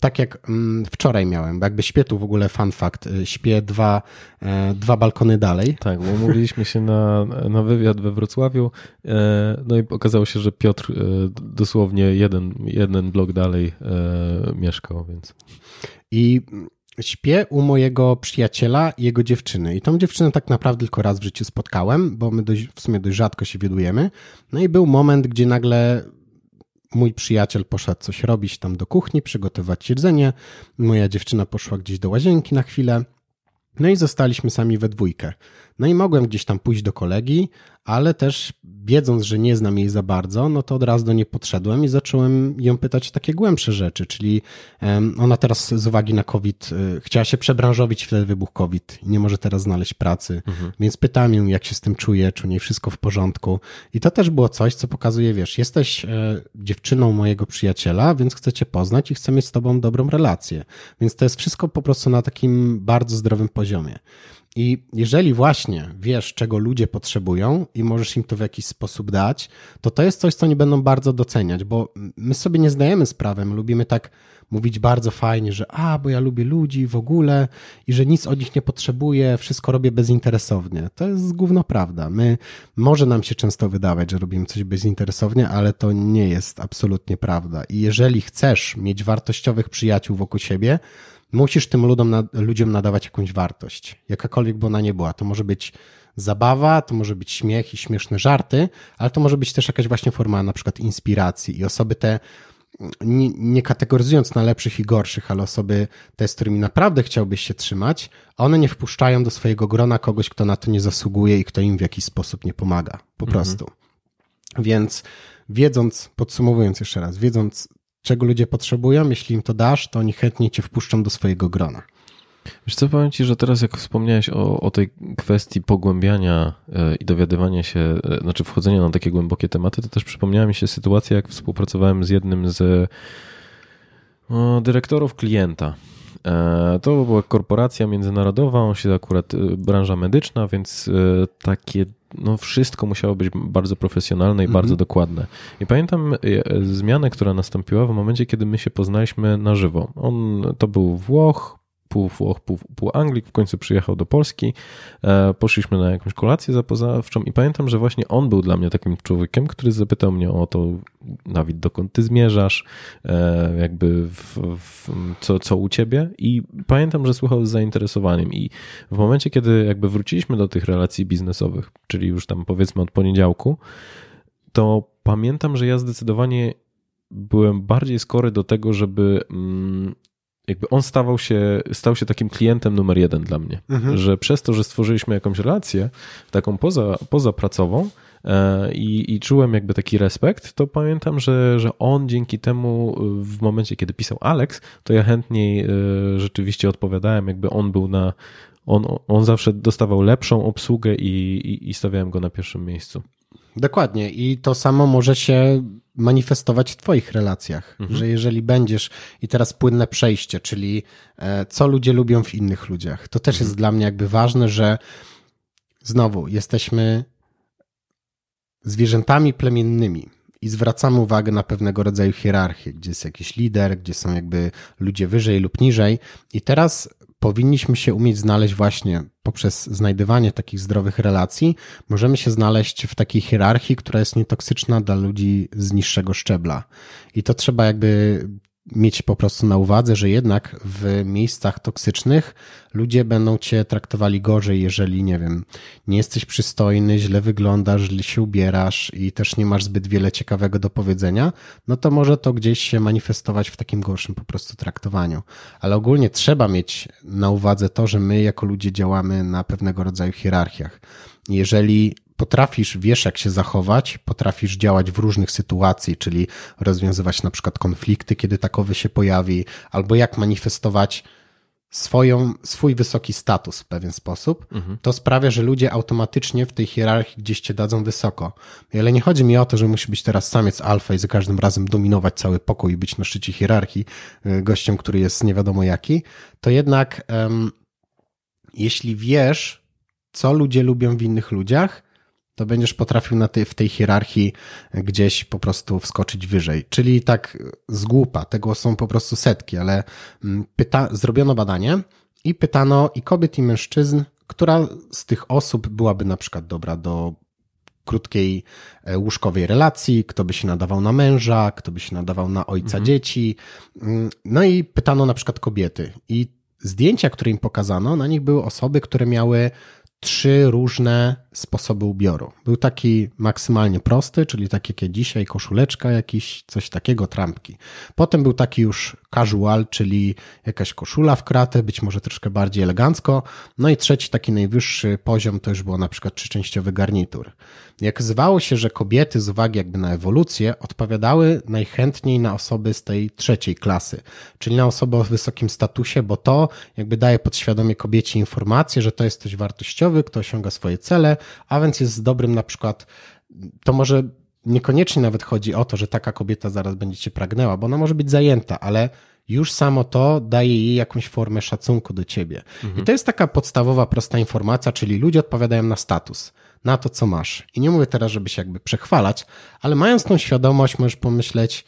tak jak wczoraj miałem, jakby śpię tu w ogóle fun fact, y, śpię dwa, e, dwa balkony dalej. Tak, bo umówiliśmy się na, na wywiad we Wrocławiu, e, no i okazało się, że Piotr e, dosłownie jeden, jeden blok dalej mieszkał, więc... I śpię u mojego przyjaciela i jego dziewczyny. I tą dziewczynę tak naprawdę tylko raz w życiu spotkałem, bo my dość, w sumie dość rzadko się widujemy. No i był moment, gdzie nagle mój przyjaciel poszedł coś robić tam do kuchni, przygotować jedzenie. Moja dziewczyna poszła gdzieś do łazienki na chwilę. No i zostaliśmy sami we dwójkę. No i mogłem gdzieś tam pójść do kolegi, ale też wiedząc, że nie znam jej za bardzo, no to od razu do niej podszedłem i zacząłem ją pytać takie głębsze rzeczy, czyli ona teraz z uwagi na COVID y, chciała się przebranżowić, wtedy wybuch COVID i nie może teraz znaleźć pracy, mhm. więc pytam ją, jak się z tym czuje, czy u niej wszystko w porządku. I to też było coś, co pokazuje, wiesz, jesteś e, dziewczyną mojego przyjaciela, więc chcę cię poznać i chcę mieć z tobą dobrą relację. Więc to jest wszystko po prostu na takim bardzo zdrowym poziomie. I jeżeli właśnie wiesz, czego ludzie potrzebują i możesz im to w jakiś sposób dać, to to jest coś, co nie będą bardzo doceniać, bo my sobie nie zdajemy sprawy, my lubimy tak mówić bardzo fajnie, że a, bo ja lubię ludzi w ogóle i że nic od nich nie potrzebuję, wszystko robię bezinteresownie. To jest gówno prawda. My, może nam się często wydawać, że robimy coś bezinteresownie, ale to nie jest absolutnie prawda. I jeżeli chcesz mieć wartościowych przyjaciół wokół siebie, musisz tym ludom, ludziom nadawać jakąś wartość, jakakolwiek by ona nie była. To może być zabawa, to może być śmiech i śmieszne żarty, ale to może być też jakaś właśnie forma na przykład inspiracji i osoby te nie, nie, kategoryzując na lepszych i gorszych, ale osoby te, z którymi naprawdę chciałbyś się trzymać, one nie wpuszczają do swojego grona kogoś, kto na to nie zasługuje i kto im w jakiś sposób nie pomaga. Po mhm. prostu. Więc wiedząc, podsumowując jeszcze raz, wiedząc czego ludzie potrzebują, jeśli im to dasz, to oni chętnie cię wpuszczą do swojego grona. Wiesz co, powiem Ci, że teraz jak wspomniałeś o, o tej kwestii pogłębiania e, i dowiadywania się, e, znaczy wchodzenia na takie głębokie tematy, to też przypomniała mi się sytuacja, jak współpracowałem z jednym z o, dyrektorów klienta. E, to była korporacja międzynarodowa, on się akurat branża medyczna, więc takie no wszystko musiało być bardzo profesjonalne i bardzo mhm. dokładne. I pamiętam e, zmianę, która nastąpiła w momencie, kiedy my się poznaliśmy na żywo. On to był Włoch, pół Włoch, pół, pół Anglik, w końcu przyjechał do Polski, e, poszliśmy na jakąś kolację zapoznawczą i pamiętam, że właśnie on był dla mnie takim człowiekiem, który zapytał mnie o to, Dawid, dokąd ty zmierzasz, e, jakby w, w, co, co u ciebie? I pamiętam, że słuchał z zainteresowaniem. I w momencie, kiedy jakby wróciliśmy do tych relacji biznesowych, czyli już tam powiedzmy od poniedziałku, to pamiętam, że ja zdecydowanie byłem bardziej skory do tego, żeby mm, jakby on stawał się, stał się takim klientem numer jeden dla mnie. Mhm. Że przez to, że stworzyliśmy jakąś relację, taką poza, pozapracową, e, i, i czułem jakby taki respekt, to pamiętam, że, że on dzięki temu w momencie, kiedy pisał Alex, to ja chętniej e, rzeczywiście odpowiadałem, jakby on był na, on, on zawsze dostawał lepszą obsługę i, i, i stawiałem go na pierwszym miejscu. Dokładnie. I to samo może się manifestować w Twoich relacjach, mhm. że jeżeli będziesz, i teraz płynne przejście, czyli e, co ludzie lubią w innych ludziach, to też mhm. jest dla mnie jakby ważne, że znowu jesteśmy zwierzętami plemiennymi i zwracamy uwagę na pewnego rodzaju hierarchię, gdzie jest jakiś lider, gdzie są jakby ludzie wyżej lub niżej. I teraz powinniśmy się umieć znaleźć właśnie poprzez znajdywanie takich zdrowych relacji, możemy się znaleźć w takiej hierarchii, która jest nietoksyczna dla ludzi z niższego szczebla. I to trzeba jakby mieć po prostu na uwadze, że jednak w miejscach toksycznych ludzie będą cię traktowali gorzej, jeżeli, nie wiem, nie jesteś przystojny, źle wyglądasz, źle się ubierasz i też nie masz zbyt wiele ciekawego do powiedzenia, no to może to gdzieś się manifestować w takim gorszym po prostu traktowaniu. Ale ogólnie trzeba mieć na uwadze to, że my jako ludzie działamy na pewnego rodzaju hierarchiach. Jeżeli potrafisz, wiesz jak się zachować, potrafisz działać w różnych sytuacji, czyli rozwiązywać na przykład konflikty, kiedy takowy się pojawi, albo jak manifestować swoją, swój wysoki status w pewien sposób, mhm. to sprawia, że ludzie automatycznie w tej hierarchii gdzieś cię dadzą wysoko. Ale nie chodzi mi o to, że musi być teraz samiec alfa i za każdym razem dominować cały pokój i być na szczycie hierarchii y, gościem, który jest nie wiadomo jaki, to jednak um, jeśli wiesz, co ludzie lubią w innych ludziach, to będziesz potrafił na tej, w tej hierarchii gdzieś po prostu wskoczyć wyżej. Czyli tak z głupa, tego są po prostu setki, ale mm, pyta, zrobiono badanie i pytano i kobiet, i mężczyzn, która z tych osób byłaby na przykład dobra do krótkiej e, łóżkowej relacji, kto by się nadawał na męża, kto by się nadawał na ojca mhm. dzieci. Mm, no i pytano na przykład kobiety. I zdjęcia, które im pokazano, na nich były osoby, które miały trzy różne sposoby ubioru. Był taki maksymalnie prosty, czyli taki jak dzisiaj, koszuleczka jakiś, coś takiego, trampki. Potem był taki już casual, czyli jakaś koszula w kratę, być może troszkę bardziej elegancko. No i trzeci, taki najwyższy poziom to już było na przykład trzyczęściowy garnitur. Jak zwało się, że kobiety z uwagi jakby na ewolucję odpowiadały najchętniej na osoby z tej trzeciej klasy, czyli na osoby o wysokim statusie, bo to jakby daje podświadomie kobiecie informację, że to jest ktoś wartościowy, kto osiąga swoje cele, a więc jest dobrym na przykład, to może niekoniecznie nawet chodzi o to, że taka kobieta zaraz będzie cię pragnęła, bo ona może być zajęta, ale już samo to daje jej jakąś formę szacunku do ciebie. Mhm. I to jest taka podstawowa, prosta informacja, czyli ludzie odpowiadają na status, na to, co masz. I nie mówię teraz, żeby się jakby przechwalać, ale mając tą świadomość, możesz pomyśleć,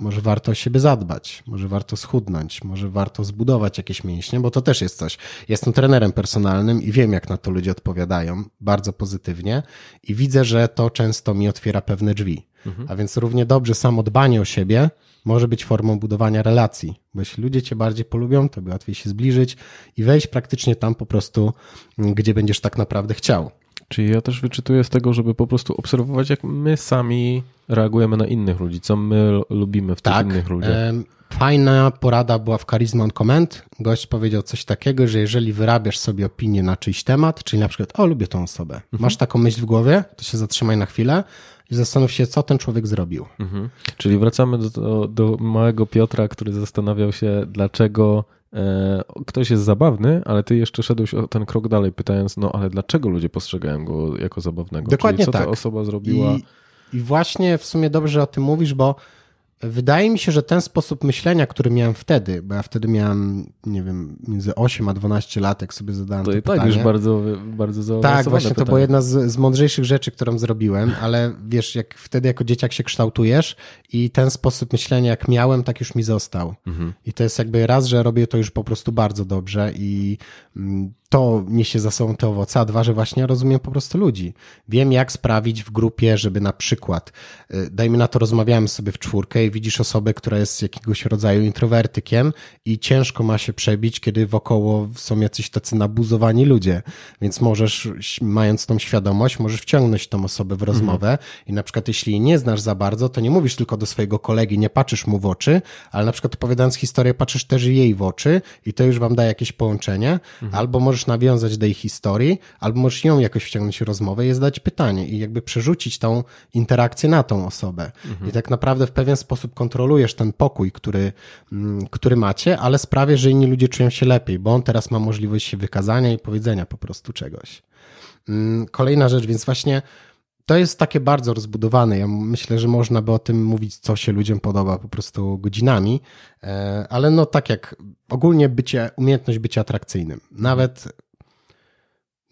może warto o siebie zadbać, może warto schudnąć, może warto zbudować jakieś mięśnie, bo to też jest coś. Jestem trenerem personalnym i wiem, jak na to ludzie odpowiadają bardzo pozytywnie i widzę, że to często mi otwiera pewne drzwi. Mhm. A więc równie dobrze samo dbanie o siebie może być formą budowania relacji, bo jeśli ludzie cię bardziej polubią, to łatwiej się zbliżyć i wejść praktycznie tam po prostu, gdzie będziesz tak naprawdę chciał. Czyli ja też wyczytuję z tego, żeby po prostu obserwować, jak my sami reagujemy na innych ludzi, co my lubimy w tak, tych innych ludziach. Fajna porada była w Charisma on Comment. Gość powiedział coś takiego, że jeżeli wyrabiasz sobie opinię na czyjś temat, czyli na przykład, o, lubię tą osobę, mhm. masz taką myśl w głowie, to się zatrzymaj na chwilę i zastanów się, co ten człowiek zrobił. Mhm. Czyli wracamy do, do, do małego Piotra, który zastanawiał się, dlaczego ktoś jest zabawny, ale ty jeszcze szedłeś o ten krok dalej, pytając, no ale dlaczego ludzie postrzegają go jako zabawnego? Dokładnie Czyli co tak. ta osoba zrobiła? I, I właśnie w sumie dobrze o tym mówisz, bo Wydaje mi się, że ten sposób myślenia, który miałem wtedy, bo ja wtedy miałem, nie wiem, między 8 a 12 lat, jak sobie zadałem to, to tak pytanie. już bardzo, bardzo Tak, właśnie pytanie. to była jedna z, z mądrzejszych rzeczy, którą zrobiłem, ale wiesz, jak wtedy jako dzieciak się kształtujesz i ten sposób myślenia, jak miałem, tak już mi został. Mhm. I to jest jakby raz, że robię to już po prostu bardzo dobrze i mm, to niesie za sobą te owoce, a dwa, że właśnie rozumiem po prostu ludzi. Wiem, jak sprawić w grupie, żeby na przykład, y, dajmy na to, rozmawiamy sobie w czwórkę i widzisz osobę, która jest jakiegoś rodzaju introwertykiem i ciężko ma się przebić, kiedy wokoło są jacyś tacy nabuzowani ludzie. Więc możesz, mając tą świadomość, możesz wciągnąć tą osobę w rozmowę mhm. i na przykład, jeśli jej nie znasz za bardzo, to nie mówisz tylko do swojego kolegi, nie patrzysz mu w oczy, ale na przykład opowiadając historię, patrzysz też jej w oczy i to już wam da jakieś połączenie, mhm. albo możesz możesz nawiązać do jej historii, albo możesz ją jakoś wciągnąć w rozmowę i zadać pytanie i jakby przerzucić tą interakcję na tą osobę. Mhm. I tak naprawdę w pewien sposób kontrolujesz ten pokój, który, mm, który macie, ale sprawia, że inni ludzie czują się lepiej, bo on teraz ma możliwość się wykazania i powiedzenia po prostu czegoś. Mm, kolejna rzecz, więc właśnie to jest takie bardzo rozbudowane. Ja myślę, że można by o tym mówić, co się ludziom podoba po prostu godzinami, e, ale no tak jak ogólnie bycie, umiejętność bycia atrakcyjnym. Nawet,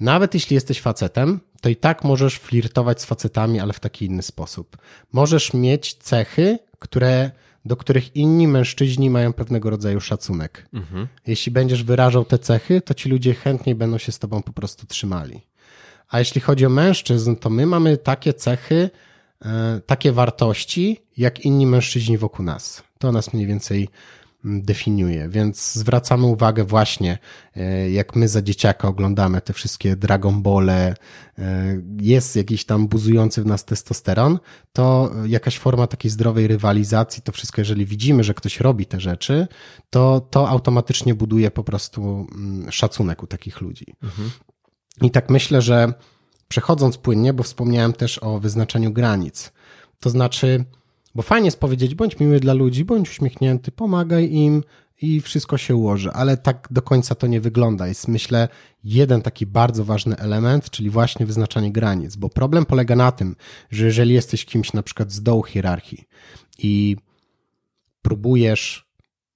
nawet jeśli jesteś facetem, to i tak możesz flirtować z facetami, ale w taki inny sposób. Możesz mieć cechy, które, do których inni mężczyźni mają pewnego rodzaju szacunek. Mhm. Jeśli będziesz wyrażał te cechy, to ci ludzie chętniej będą się z tobą po prostu trzymali. A jeśli chodzi o mężczyzn, to my mamy takie cechy, e, takie wartości, jak inni mężczyźni wokół nas. To nas mniej więcej mm, definiuje, więc zwracamy uwagę właśnie, e, jak my za dzieciaka oglądamy te wszystkie Dragon Ball, jest jakiś tam buzujący w nas testosteron, to jakaś forma takiej zdrowej rywalizacji, to wszystko, jeżeli widzimy, że ktoś robi te rzeczy, to to automatycznie buduje po prostu mm, szacunek u takich ludzi. Mhm. I tak myślę, że przechodząc płynnie, bo wspomniałem też o wyznaczeniu granic. To znaczy, bo fajnie jest powiedzieć, bądź miły dla ludzi, bądź uśmiechnięty, pomagaj im i wszystko się ułoży, ale tak do końca to nie wygląda. Jest myślę jeden taki bardzo ważny element, czyli właśnie wyznaczanie granic, bo problem polega na tym, że jeżeli jesteś kimś na przykład z dołu hierarchii i próbujesz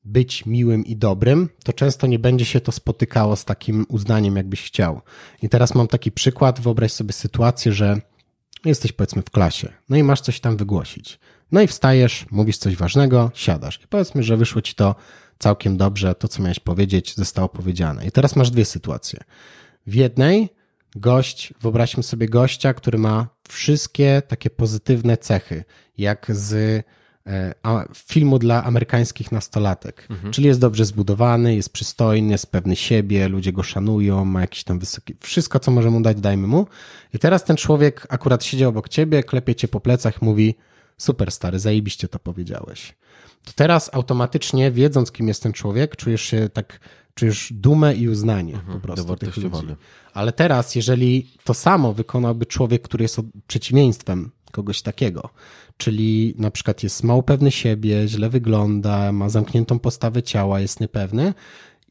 być miłym i dobrym, to często nie będzie się to spotykało z takim uznaniem, jakbyś chciał. I teraz mam taki przykład, wyobraź sobie sytuację, że jesteś powiedzmy w klasie, no i masz coś tam wygłosić. No i wstajesz, mówisz coś ważnego, siadasz. I powiedzmy, że wyszło ci to całkiem dobrze, to co miałeś powiedzieć zostało powiedziane. I teraz masz dwie sytuacje. W jednej gość, wyobraźmy sobie gościa, który ma wszystkie takie pozytywne cechy, jak z filmu dla amerykańskich nastolatek. Mhm. Czyli jest dobrze zbudowany, jest przystojny, jest pewny siebie, ludzie go szanują, ma jakiś tam wysoki. Wszystko, co może mu dać, dajmy mu. I teraz ten człowiek akurat siedzi obok ciebie, klepie cię po plecach, mówi: Super stary, zajebiście to powiedziałeś. To teraz automatycznie, wiedząc, kim jest ten człowiek, czujesz się tak, czujesz dumę i uznanie mhm, po prostu tych ludzi. Ale teraz, jeżeli to samo wykonałby człowiek, który jest przeciwieństwem kogoś takiego, czyli na przykład jest mało pewny siebie, źle wygląda, ma zamkniętą postawę ciała, jest niepewny,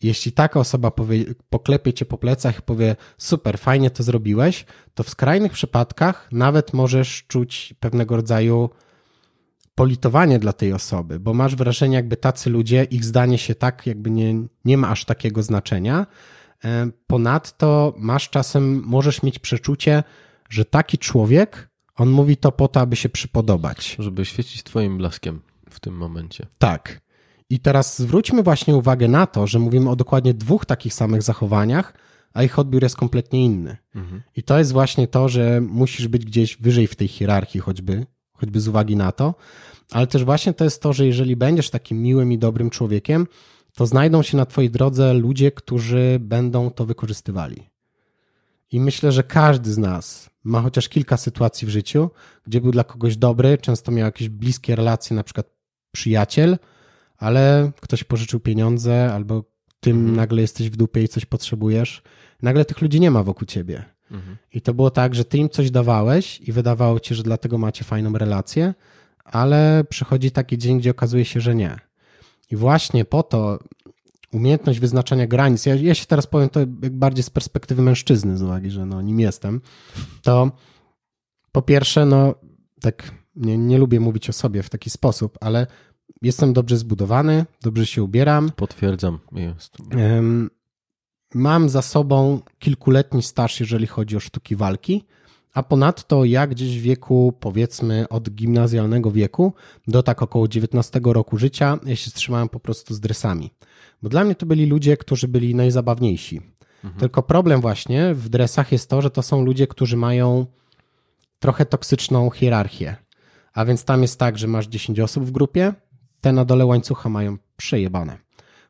jeśli taka osoba powie, poklepie cię po plecach i powie super, fajnie to zrobiłeś, to w skrajnych przypadkach nawet możesz czuć pewnego rodzaju politowanie dla tej osoby, bo masz wrażenie, jakby tacy ludzie, ich zdanie się tak, jakby nie, nie ma aż takiego znaczenia. E, ponadto masz czasem, możesz mieć przeczucie, że taki człowiek, on mówi to po to, aby się przypodobać. Żeby świecić twoim blaskiem w tym momencie. Tak. I teraz zwróćmy właśnie uwagę na to, że mówimy o dokładnie dwóch takich samych zachowaniach, a ich odbiór jest kompletnie inny. Mhm. I to jest właśnie to, że musisz być gdzieś wyżej w tej hierarchii, choćby, choćby z uwagi na to, ale też właśnie to jest to, że jeżeli będziesz takim miłym i dobrym człowiekiem, to znajdą się na Twojej drodze ludzie, którzy będą to wykorzystywali. I myślę, że każdy z nas ma chociaż kilka sytuacji w życiu, gdzie był dla kogoś dobry, często miał jakieś bliskie relacje, na przykład przyjaciel, ale ktoś pożyczył pieniądze, albo tym mhm. nagle jesteś w dupie i coś potrzebujesz. Nagle tych ludzi nie ma wokół ciebie. Mhm. I to było tak, że ty im coś dawałeś i wydawało ci, że dlatego macie fajną relację, ale przychodzi taki dzień, gdzie okazuje się, że nie. I właśnie po to umiejętność wyznaczania granic, ja, ja się teraz powiem to bardziej z perspektywy mężczyzny, z uwagi, że no nim jestem, to po pierwsze, no tak nie, nie lubię mówić o sobie w taki sposób, ale jestem dobrze zbudowany, dobrze się ubieram. Potwierdzam, jest. Mam za sobą kilkuletni staż, jeżeli chodzi o sztuki walki. A ponadto ja gdzieś w wieku, powiedzmy od gimnazjalnego wieku do tak około 19 roku życia, ja się wstrzymałem po prostu z dresami. Bo dla mnie to byli ludzie, którzy byli najzabawniejsi. Mhm. Tylko problem właśnie w dresach jest to, że to są ludzie, którzy mają trochę toksyczną hierarchię. A więc tam jest tak, że masz 10 osób w grupie, te na dole łańcucha mają przejebane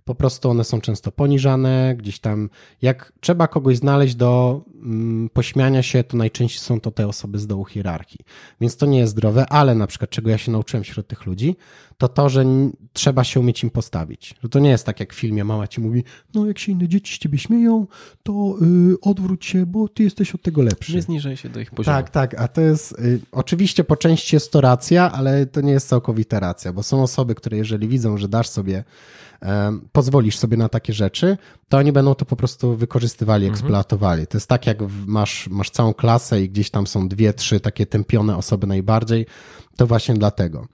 po prostu one są często poniżane, gdzieś tam, jak trzeba kogoś znaleźć do mm, pośmiania się, to najczęściej są to te osoby z dołu hierarchii. Więc to nie jest zdrowe, ale na przykład, czego ja się nauczyłem wśród tych ludzi, to to, że trzeba się umieć im postawić. Że to nie jest tak jak w filmie, mama ci mówi, no jak się inne dzieci z ciebie śmieją, to yy, odwróć się, bo ty jesteś od tego lepszy. Nie zniżaj się do ich poziomu. Tak, tak, a to jest, yy, oczywiście po części jest to racja, ale to nie jest całkowita racja, bo są osoby, które jeżeli widzą, że dasz sobie pozwolisz sobie na takie rzeczy, to oni będą to po prostu wykorzystywali, mhm. eksploatowali. To jest tak, jak masz, masz całą klasę i gdzieś tam są dwie, trzy takie tępione osoby najbardziej, to właśnie dlatego.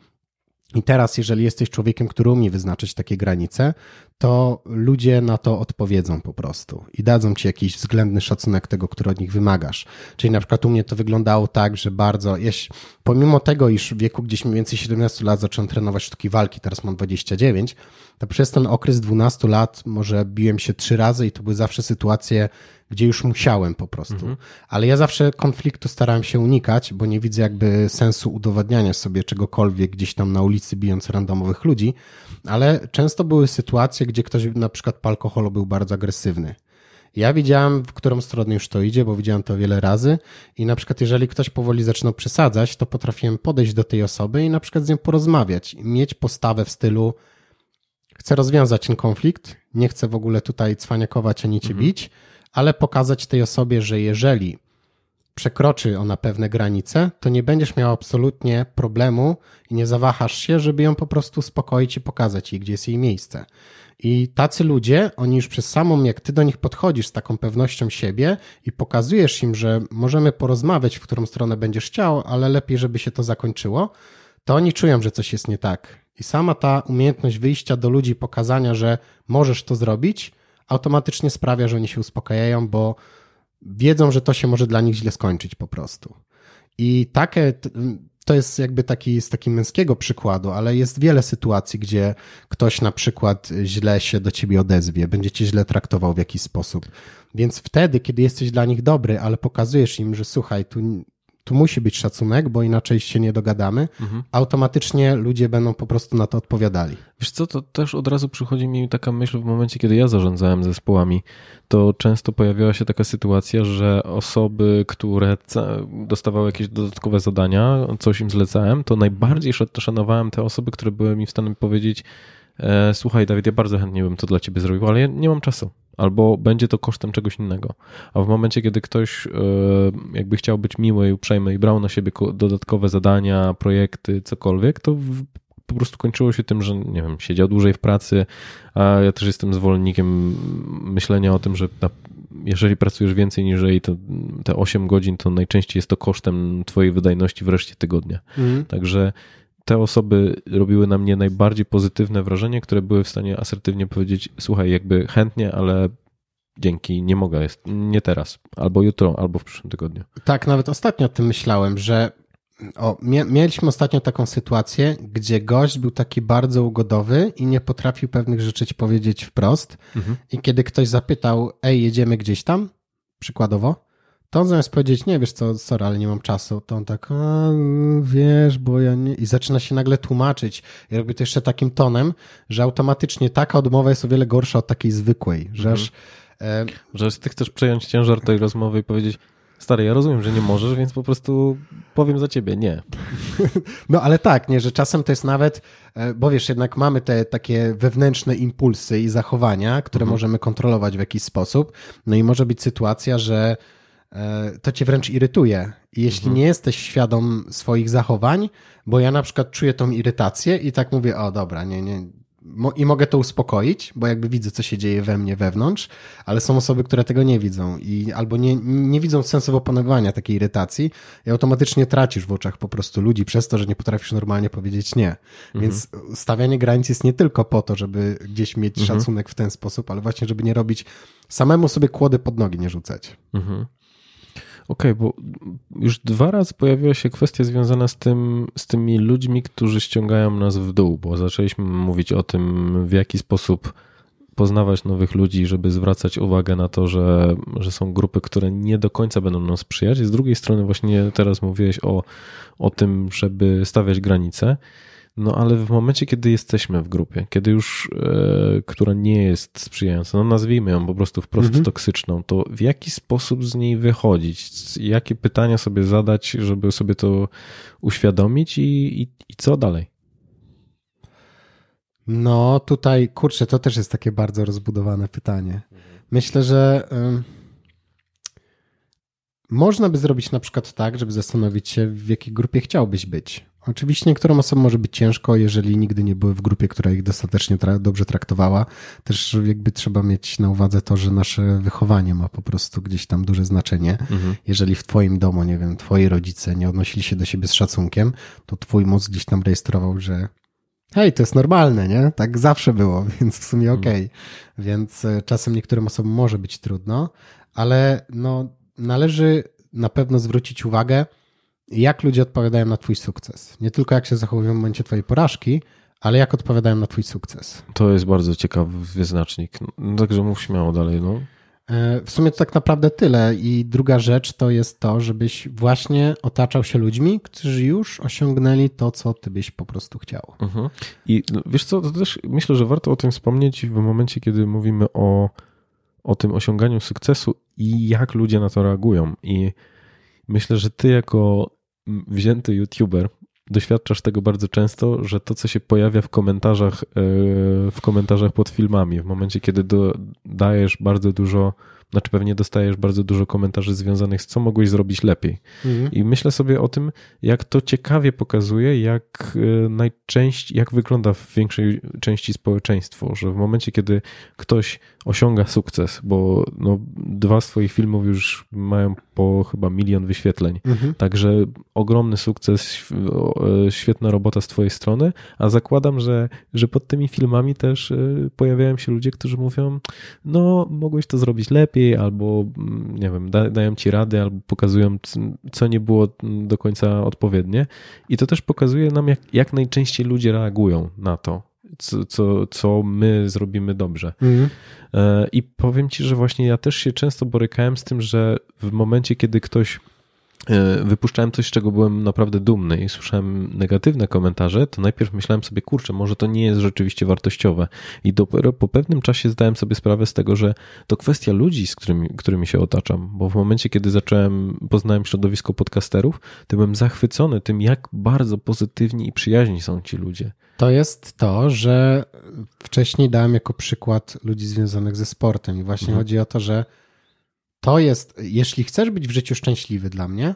I teraz, jeżeli jesteś człowiekiem, który umie wyznaczyć takie granice, to ludzie na to odpowiedzą po prostu i dadzą ci jakiś względny szacunek tego, który od nich wymagasz. Czyli na przykład u mnie to wyglądało tak, że bardzo, jeśli, pomimo tego, iż w wieku gdzieś mniej więcej 17 lat zacząłem trenować sztuki walki, teraz mam 29, to przez ten okres 12 lat może biłem się trzy razy i to były zawsze sytuacje, gdzie już musiałem po prostu. Mhm. Ale ja zawsze konfliktu starałem się unikać, bo nie widzę jakby sensu udowadniania sobie czegokolwiek gdzieś tam na ulicy, bijąc randomowych ludzi, ale często były sytuacje, gdzie ktoś na przykład po alkoholu był bardzo agresywny. Ja widziałem, w którą stronę już to idzie, bo widziałem to wiele razy i na przykład jeżeli ktoś powoli zaczynał przesadzać, to potrafiłem podejść do tej osoby i na przykład z nią porozmawiać, mieć postawę w stylu chcę rozwiązać ten konflikt, nie chcę w ogóle tutaj cwaniakować ani cię mhm. bić, ale pokazać tej osobie, że jeżeli przekroczy ona pewne granice, to nie będziesz miał absolutnie problemu i nie zawahasz się, żeby ją po prostu uspokoić i pokazać jej, gdzie jest jej miejsce. I tacy ludzie, oni już przez samą, jak ty do nich podchodzisz z taką pewnością siebie i pokazujesz im, że możemy porozmawiać, w którą stronę będziesz chciał, ale lepiej, żeby się to zakończyło, to oni czują, że coś jest nie tak. I sama ta umiejętność wyjścia do ludzi, pokazania, że możesz to zrobić, automatycznie sprawia, że oni się uspokajają, bo wiedzą, że to się może dla nich źle skończyć po prostu. I takie, to jest jakby taki z takiego męskiego przykładu, ale jest wiele sytuacji, gdzie ktoś na przykład źle się do ciebie odezwie, będzie cię źle traktował w jakiś sposób. Więc wtedy, kiedy jesteś dla nich dobry, ale pokazujesz im, że słuchaj, tu tu musi być szacunek, bo inaczej się nie dogadamy, mhm. automatycznie ludzie będą po prostu na to odpowiadali. Wiesz co, to też od razu przychodzi mi taka myśl w momencie, kiedy ja zarządzałem zespołami, to często pojawiała się taka sytuacja, że osoby, które dostawały jakieś dodatkowe zadania, coś im zlecałem, to najbardziej szanowałem te osoby, które były mi w stanie powiedzieć, e, słuchaj Dawid, ja bardzo chętnie bym to dla ciebie zrobił, ale ja nie mam czasu albo będzie to kosztem czegoś innego. A w momencie, kiedy ktoś e, jakby chciał być miły i uprzejmy i brał na siebie dodatkowe zadania, projekty, cokolwiek, to po prostu kończyło się tym, że nie wiem, siedział dłużej w pracy, a ja też jestem zwolennikiem myślenia o tym, że na, jeżeli pracujesz więcej niż to te 8 godzin, to najczęściej jest to kosztem twojej wydajności w reszcie tygodnia. Mhm. Także te osoby robiły na mnie najbardziej pozytywne wrażenie, które były w stanie asertywnie powiedzieć: Słuchaj, jakby chętnie, ale dzięki, nie mogę, jest, nie teraz, albo jutro, albo w przyszłym tygodniu. Tak, nawet ostatnio o tym myślałem, że o, mieliśmy ostatnio taką sytuację, gdzie gość był taki bardzo ugodowy i nie potrafił pewnych rzeczy powiedzieć wprost. Mhm. I kiedy ktoś zapytał, ej, jedziemy gdzieś tam, przykładowo, to on zamiast powiedzieć, nie wiesz co, sorry, ale nie mam czasu, to on tak, a, wiesz, bo ja nie... I zaczyna się nagle tłumaczyć. I robi to jeszcze takim tonem, że automatycznie taka odmowa jest o wiele gorsza od takiej zwykłej, że aż... E... Że ty chcesz przejąć ciężar tej rozmowy i powiedzieć, Stary, ja rozumiem, że nie możesz, więc po prostu powiem za ciebie, nie. No ale tak, nie, że czasem to jest nawet, e, bo wiesz, jednak mamy te takie wewnętrzne impulsy i zachowania, które mhm. możemy kontrolować w jakiś sposób. No i może być sytuacja, że to cię wręcz irytuje. Jeśli mhm. nie jesteś świadom swoich zachowań, bo ja na przykład czuję tą irytację i tak mówię, o dobra, nie, nie, i mogę to uspokoić, bo jakby widzę, co się dzieje we mnie wewnątrz, ale są osoby, które tego nie widzą i albo nie, nie widzą sensu w opanowania takiej irytacji i automatycznie tracisz w oczach po prostu ludzi przez to, że nie potrafisz normalnie powiedzieć nie. Mhm. Więc stawianie granic jest nie tylko po to, żeby gdzieś mieć mhm. szacunek w ten sposób, ale właśnie, żeby nie robić samemu sobie kłody pod nogi nie rzucać. Mhm. Okej, okay, bo już dwa razy pojawiła się kwestia związana z tym, z tymi ludźmi, którzy ściągają nas w dół, bo zaczęliśmy mówić o tym, w jaki sposób poznawać nowych ludzi, żeby zwracać uwagę na to, że, że są grupy, które nie do końca będą nam sprzyjać. Z drugiej strony właśnie teraz mówiłeś o, o tym, żeby stawiać granice. No ale w momencie, kiedy jesteśmy w grupie, kiedy już, e, która nie jest sprzyjająca, no nazwijmy ją po prostu wprost mhm. toksyczną, to w jaki sposób z niej wychodzić? Jakie pytania sobie zadać, żeby sobie to uświadomić i, i, i co dalej? No tutaj, kurczę, to też jest takie bardzo rozbudowane pytanie. Myślę, że y, można by zrobić na przykład tak, żeby zastanowić się, w jakiej grupie chciałbyś być. Oczywiście niektórym osobom może być ciężko, jeżeli nigdy nie były w grupie, która ich dostatecznie tra dobrze traktowała. Też jakby trzeba mieć na uwadze to, że nasze wychowanie ma po prostu gdzieś tam duże znaczenie. Mhm. Jeżeli w twoim domu, nie wiem, twoi rodzice nie odnosili się do siebie z szacunkiem, to twój mózg gdzieś tam rejestrował, że hej, to jest normalne, nie? Tak zawsze było, więc w sumie mhm. okej. Okay. Więc e, czasem niektórym osobom może być trudno, ale no należy na pewno zwrócić uwagę, jak ludzie odpowiadają na Twój sukces. Nie tylko jak się zachowują w momencie Twojej porażki, ale jak odpowiadają na Twój sukces. To jest bardzo ciekawy wyznacznik. No, także mów śmiało dalej. No. E, w sumie to tak naprawdę tyle. I druga rzecz to jest to, żebyś właśnie otaczał się ludźmi, którzy już osiągnęli to, co ty byś po prostu chciał. Mhm. I no, wiesz co, to też myślę, że warto o tym wspomnieć w momencie, kiedy mówimy o, o tym osiąganiu sukcesu i jak ludzie na to reagują. I myślę, że ty jako wzięty YouTuber, doświadczasz tego bardzo często, że to, co się pojawia w komentarzach, e, w komentarzach pod filmami, w momencie, kiedy do, dajesz bardzo dużo znaczy pewnie dostajesz bardzo dużo komentarzy związanych z co mogłeś zrobić lepiej. Mhm. I myślę sobie o tym, jak to ciekawie pokazuje, jak e, najczęściej, jak wygląda w większej części społeczeństwo, że w momencie, kiedy ktoś osiąga sukces, bo no, dwa z twoich filmów już mają po chyba milion wyświetleń, mhm. także ogromny sukces, e, świetna robota z twojej strony, a zakładam, że, że pod tymi filmami też e, pojawiają się ludzie, którzy mówią, no mogłeś to zrobić lepiej, albo mm, nie wiem, da, dają ci rady, albo pokazują, co nie było do końca odpowiednie. I to też pokazuje nam, jak, jak najczęściej ludzie reagują na to, co, co, co my zrobimy dobrze. Mhm. E, I powiem ci, że właśnie ja też się często borykałem z tym, że w momencie, kiedy ktoś wypuszczałem coś, z czego byłem naprawdę dumny i słyszałem negatywne komentarze, to najpierw myślałem sobie, kurczę, może to nie jest rzeczywiście wartościowe. I dopiero po pewnym czasie zdałem sobie sprawę z tego, że to kwestia ludzi, z którymi, którymi się otaczam, bo w momencie, kiedy zacząłem, poznałem środowisko podcasterów, to byłem zachwycony tym, jak bardzo pozytywni i przyjaźni są ci ludzie. To jest to, że wcześniej dałem jako przykład ludzi związanych ze sportem i właśnie mhm. chodzi o to, że to jest, jeśli chcesz być w życiu szczęśliwy dla mnie,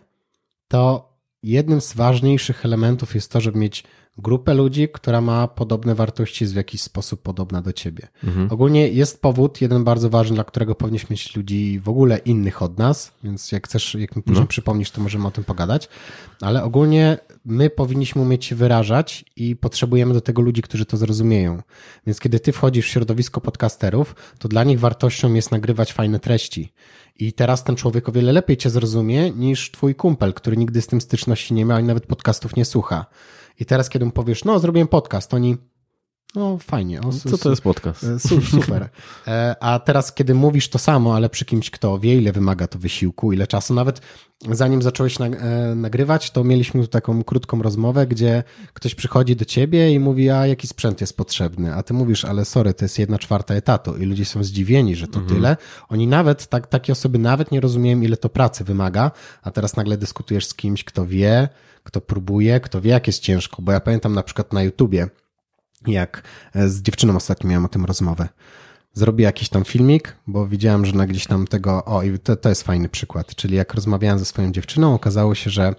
to jednym z ważniejszych elementów jest to, żeby mieć grupę ludzi, która ma podobne wartości, jest w jakiś sposób podobna do ciebie. Mhm. Ogólnie jest powód, jeden bardzo ważny, dla którego powinniśmy mieć ludzi w ogóle innych od nas, więc jak chcesz, jak mi później no. przypomnisz, to możemy o tym pogadać, ale ogólnie my powinniśmy umieć się wyrażać i potrzebujemy do tego ludzi, którzy to zrozumieją. Więc kiedy ty wchodzisz w środowisko podcasterów, to dla nich wartością jest nagrywać fajne treści. I teraz ten człowiek o wiele lepiej cię zrozumie niż twój kumpel, który nigdy z tym styczności nie miał i nawet podcastów nie słucha. I teraz, kiedy mu powiesz, no zrobiłem podcast, oni, no fajnie. O, Co to jest podcast? E, super. E, a teraz, kiedy mówisz to samo, ale przy kimś, kto wie, ile wymaga to wysiłku, ile czasu, nawet zanim zacząłeś e, nagrywać, to mieliśmy tu taką krótką rozmowę, gdzie ktoś przychodzi do ciebie i mówi, a jaki sprzęt jest potrzebny? A ty mówisz, ale sorry, to jest jedna czwarta etatu i ludzie są zdziwieni, że to mhm. tyle. Oni nawet, tak, takie osoby nawet nie rozumieją, ile to pracy wymaga, a teraz nagle dyskutujesz z kimś, kto wie, kto próbuje, kto wie, jak jest ciężko, bo ja pamiętam na przykład na YouTubie, jak e, z dziewczyną ostatnio miałem o tym rozmowę. Zrobię jakiś tam filmik, bo widziałem, że na gdzieś tam tego, o i to, to jest fajny przykład, czyli jak rozmawiałem ze swoją dziewczyną, okazało się, że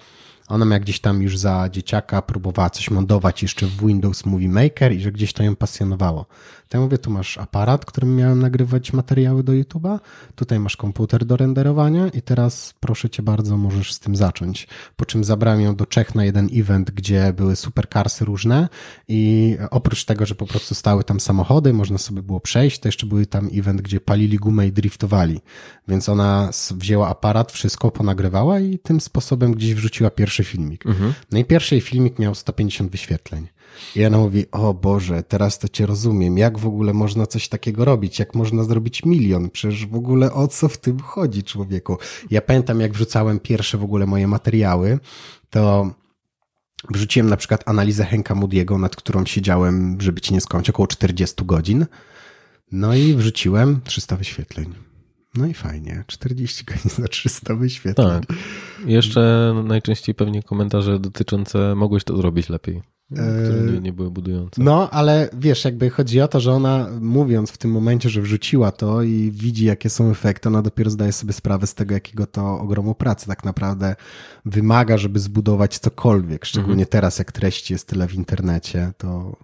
ona miała gdzieś tam już za dzieciaka próbowała coś montować jeszcze w Windows Movie Maker i że gdzieś to ją pasjonowało. To ja mówię, tu masz aparat, którym miałem nagrywać materiały do YouTube'a, tutaj masz komputer do renderowania i teraz proszę cię bardzo, możesz z tym zacząć. Po czym zabrałem ją do Czech na jeden event, gdzie były supercarsy różne i oprócz tego, że po prostu stały tam samochody, można sobie było przejść, to jeszcze były tam event, gdzie palili gumę i driftowali. Więc ona wzięła aparat, wszystko ponagrywała i tym sposobem gdzieś wrzuciła pierwszy filmik. Mhm. No i pierwszy filmik miał 150 wyświetleń. I ona mówi, o Boże, teraz to cię rozumiem, jak w ogóle można coś takiego robić, jak można zrobić milion, przecież w ogóle o co w tym chodzi człowieku. Ja pamiętam, jak wrzucałem pierwsze w ogóle moje materiały, to wrzuciłem na przykład analizę Henka Moody'ego, nad którą siedziałem, żeby ci nie skończyć, około 40 godzin. No i wrzuciłem 300 wyświetleń. No i fajnie, 40 godzin za 300 wyświetleń. Tak. Jeszcze najczęściej pewnie komentarze dotyczące mogłeś to zrobić lepiej. Które nie, były budujące. No, ale wiesz, jakby chodzi o to, że ona mówiąc w tym momencie, że wrzuciła to i widzi, jakie są efekty, ona dopiero zdaje sobie sprawę z tego, jakiego to ogromu pracy tak naprawdę wymaga, żeby zbudować cokolwiek. Szczególnie mhm. teraz, jak treści jest tyle w internecie, to,